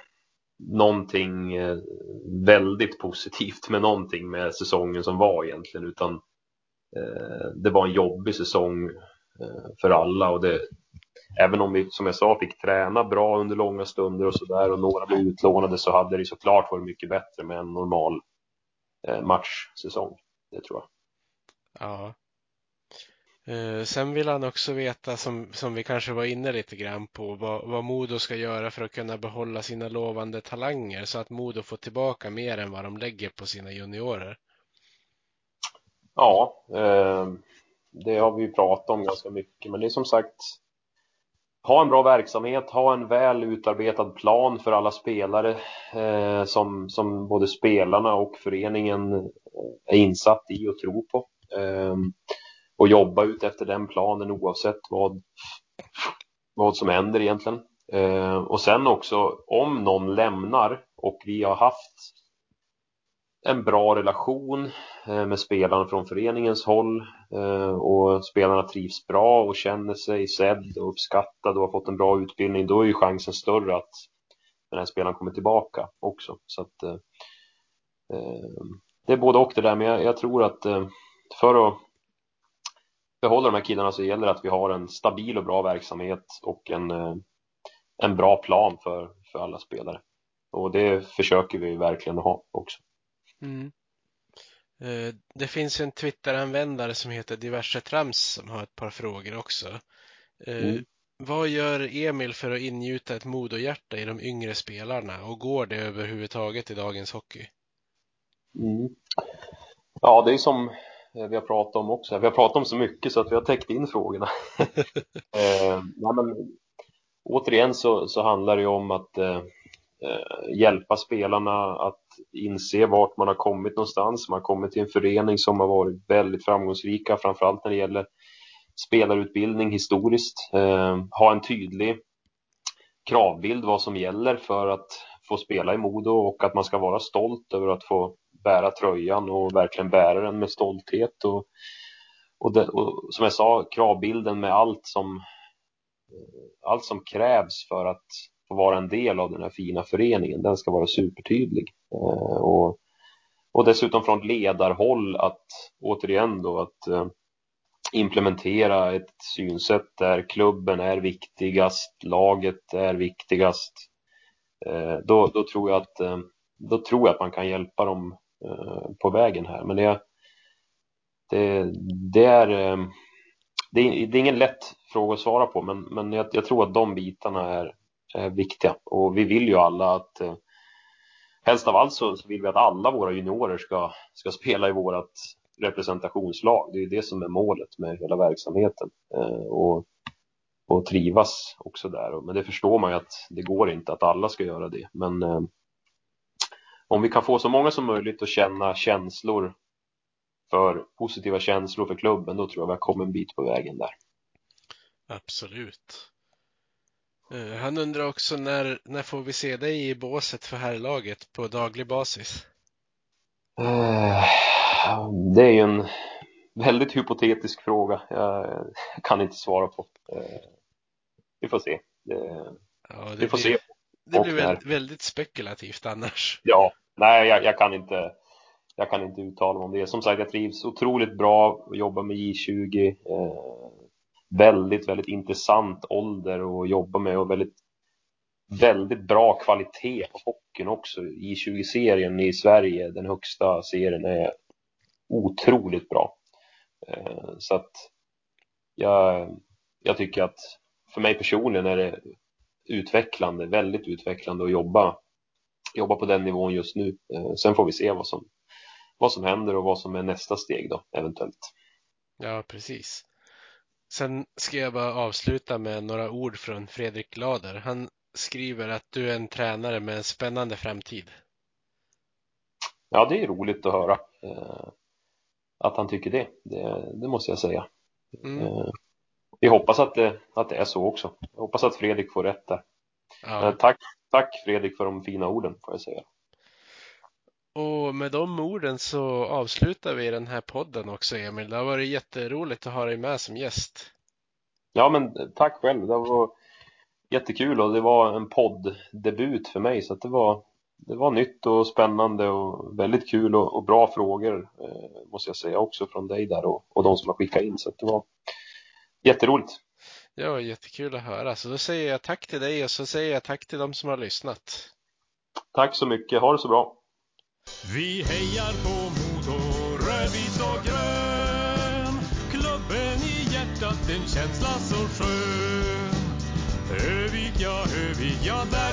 någonting eh, väldigt positivt med någonting med säsongen som var egentligen utan eh, det var en jobbig säsong för alla och det, även om vi som jag sa fick träna bra under långa stunder och sådär och några blev utlånade så hade det såklart varit mycket bättre med en normal eh, matchsäsong. Det tror jag.
Ja. Eh, sen vill han också veta, som, som vi kanske var inne lite grann på, vad, vad Modo ska göra för att kunna behålla sina lovande talanger så att Modo får tillbaka mer än vad de lägger på sina juniorer.
Ja, eh, det har vi ju pratat om ganska mycket, men det är som sagt ha en bra verksamhet, ha en väl utarbetad plan för alla spelare eh, som, som både spelarna och föreningen eh, är insatt i och tror på. Eh, och jobba ut efter den planen oavsett vad, vad som händer egentligen. Eh, och sen också om någon lämnar och vi har haft en bra relation eh, med spelarna från föreningens håll eh, och spelarna trivs bra och känner sig sedd och uppskattad och har fått en bra utbildning, då är ju chansen större att den här spelaren kommer tillbaka också. Så att, eh, eh det är både och det där, men jag, jag tror att för att behålla de här killarna så gäller det att vi har en stabil och bra verksamhet och en, en bra plan för, för alla spelare. Och det försöker vi verkligen ha också. Mm.
Eh, det finns en Twitter-användare som heter diverse trams som har ett par frågor också. Eh, mm. Vad gör Emil för att ingjuta ett modohjärta i de yngre spelarna och går det överhuvudtaget i dagens hockey?
Mm. Ja, det är som vi har pratat om också. Vi har pratat om så mycket så att vi har täckt in frågorna. eh, men, återigen så, så handlar det om att eh, eh, hjälpa spelarna att inse vart man har kommit någonstans. Man har kommit till en förening som har varit väldigt framgångsrika, framförallt när det gäller spelarutbildning historiskt. Eh, ha en tydlig kravbild vad som gäller för att få spela i Modo och att man ska vara stolt över att få bära tröjan och verkligen bära den med stolthet. Och, och, det, och som jag sa, kravbilden med allt som, allt som krävs för att få vara en del av den här fina föreningen, den ska vara supertydlig. Eh, och, och dessutom från ledarhåll att återigen då att eh, implementera ett synsätt där klubben är viktigast, laget är viktigast. Eh, då, då, tror jag att, eh, då tror jag att man kan hjälpa dem eh, på vägen här. Men det, det, det är, eh, det är, det är ingen lätt fråga att svara på, men, men jag, jag tror att de bitarna är Eh, viktiga. Och vi vill ju alla att eh, helst av allt så, vill vi att alla våra juniorer ska, ska spela i vårt representationslag. Det är det som är målet med hela verksamheten. Eh, och, och trivas också där. Men det förstår man ju att det går inte att alla ska göra det. Men, om vi kan få så många som möjligt att känna känslor för positiva känslor för klubben, då tror jag vi har kommit en bit på vägen där.
Absolut. Eh, han undrar också när, när får vi se dig i båset för herrlaget på daglig basis?
Eh, det är ju en väldigt hypotetisk fråga. Jag kan inte svara på. Eh, vi får se. Det,
Ja, det
vi får
blir,
se.
Det
Och
blir väldigt, väldigt spekulativt annars.
Ja, nej, jag, jag kan inte. Jag kan inte uttala mig om det. Som sagt, jag trivs otroligt bra att jobba med J20. Väldigt, väldigt intressant ålder att jobba med och väldigt, väldigt bra kvalitet på hockeyn också. I20-serien i Sverige, den högsta serien, är otroligt bra. Eh, så att jag, jag tycker att för mig personligen är det utvecklande, väldigt utvecklande att jobba, jobba på den nivån just nu. Eh, sen får vi se vad som, vad som händer och vad som är nästa steg då, eventuellt.
Ja, precis. Sen ska jag bara avsluta med några ord från Fredrik Lader. Han skriver att du är en tränare med en spännande framtid.
Ja, det är roligt att höra eh, att han tycker det. det. Det måste jag säga.
Mm.
Eh, vi hoppas att det, att det är så också. Jag hoppas att Fredrik får rätt där.
Ja.
Eh, tack, tack Fredrik för de fina orden, får jag säga.
Och med de orden så avslutar vi den här podden också, Emil. Det har varit jätteroligt att ha dig med som gäst.
Ja, men tack själv. Det var jättekul och det var en podddebut för mig så det var det var nytt och spännande och väldigt kul och, och bra frågor eh, måste jag säga också från dig där och, och de som har skickat in så att det var jätteroligt.
Ja, jättekul att höra. Så då säger jag tack till dig och så säger jag tack till de som har lyssnat.
Tack så mycket, ha det så bra!
Vi hejar på Modo, rödvit och grön. Klubben i hjärtat, en känsla så skön. Övik, ja, Övik, ja, där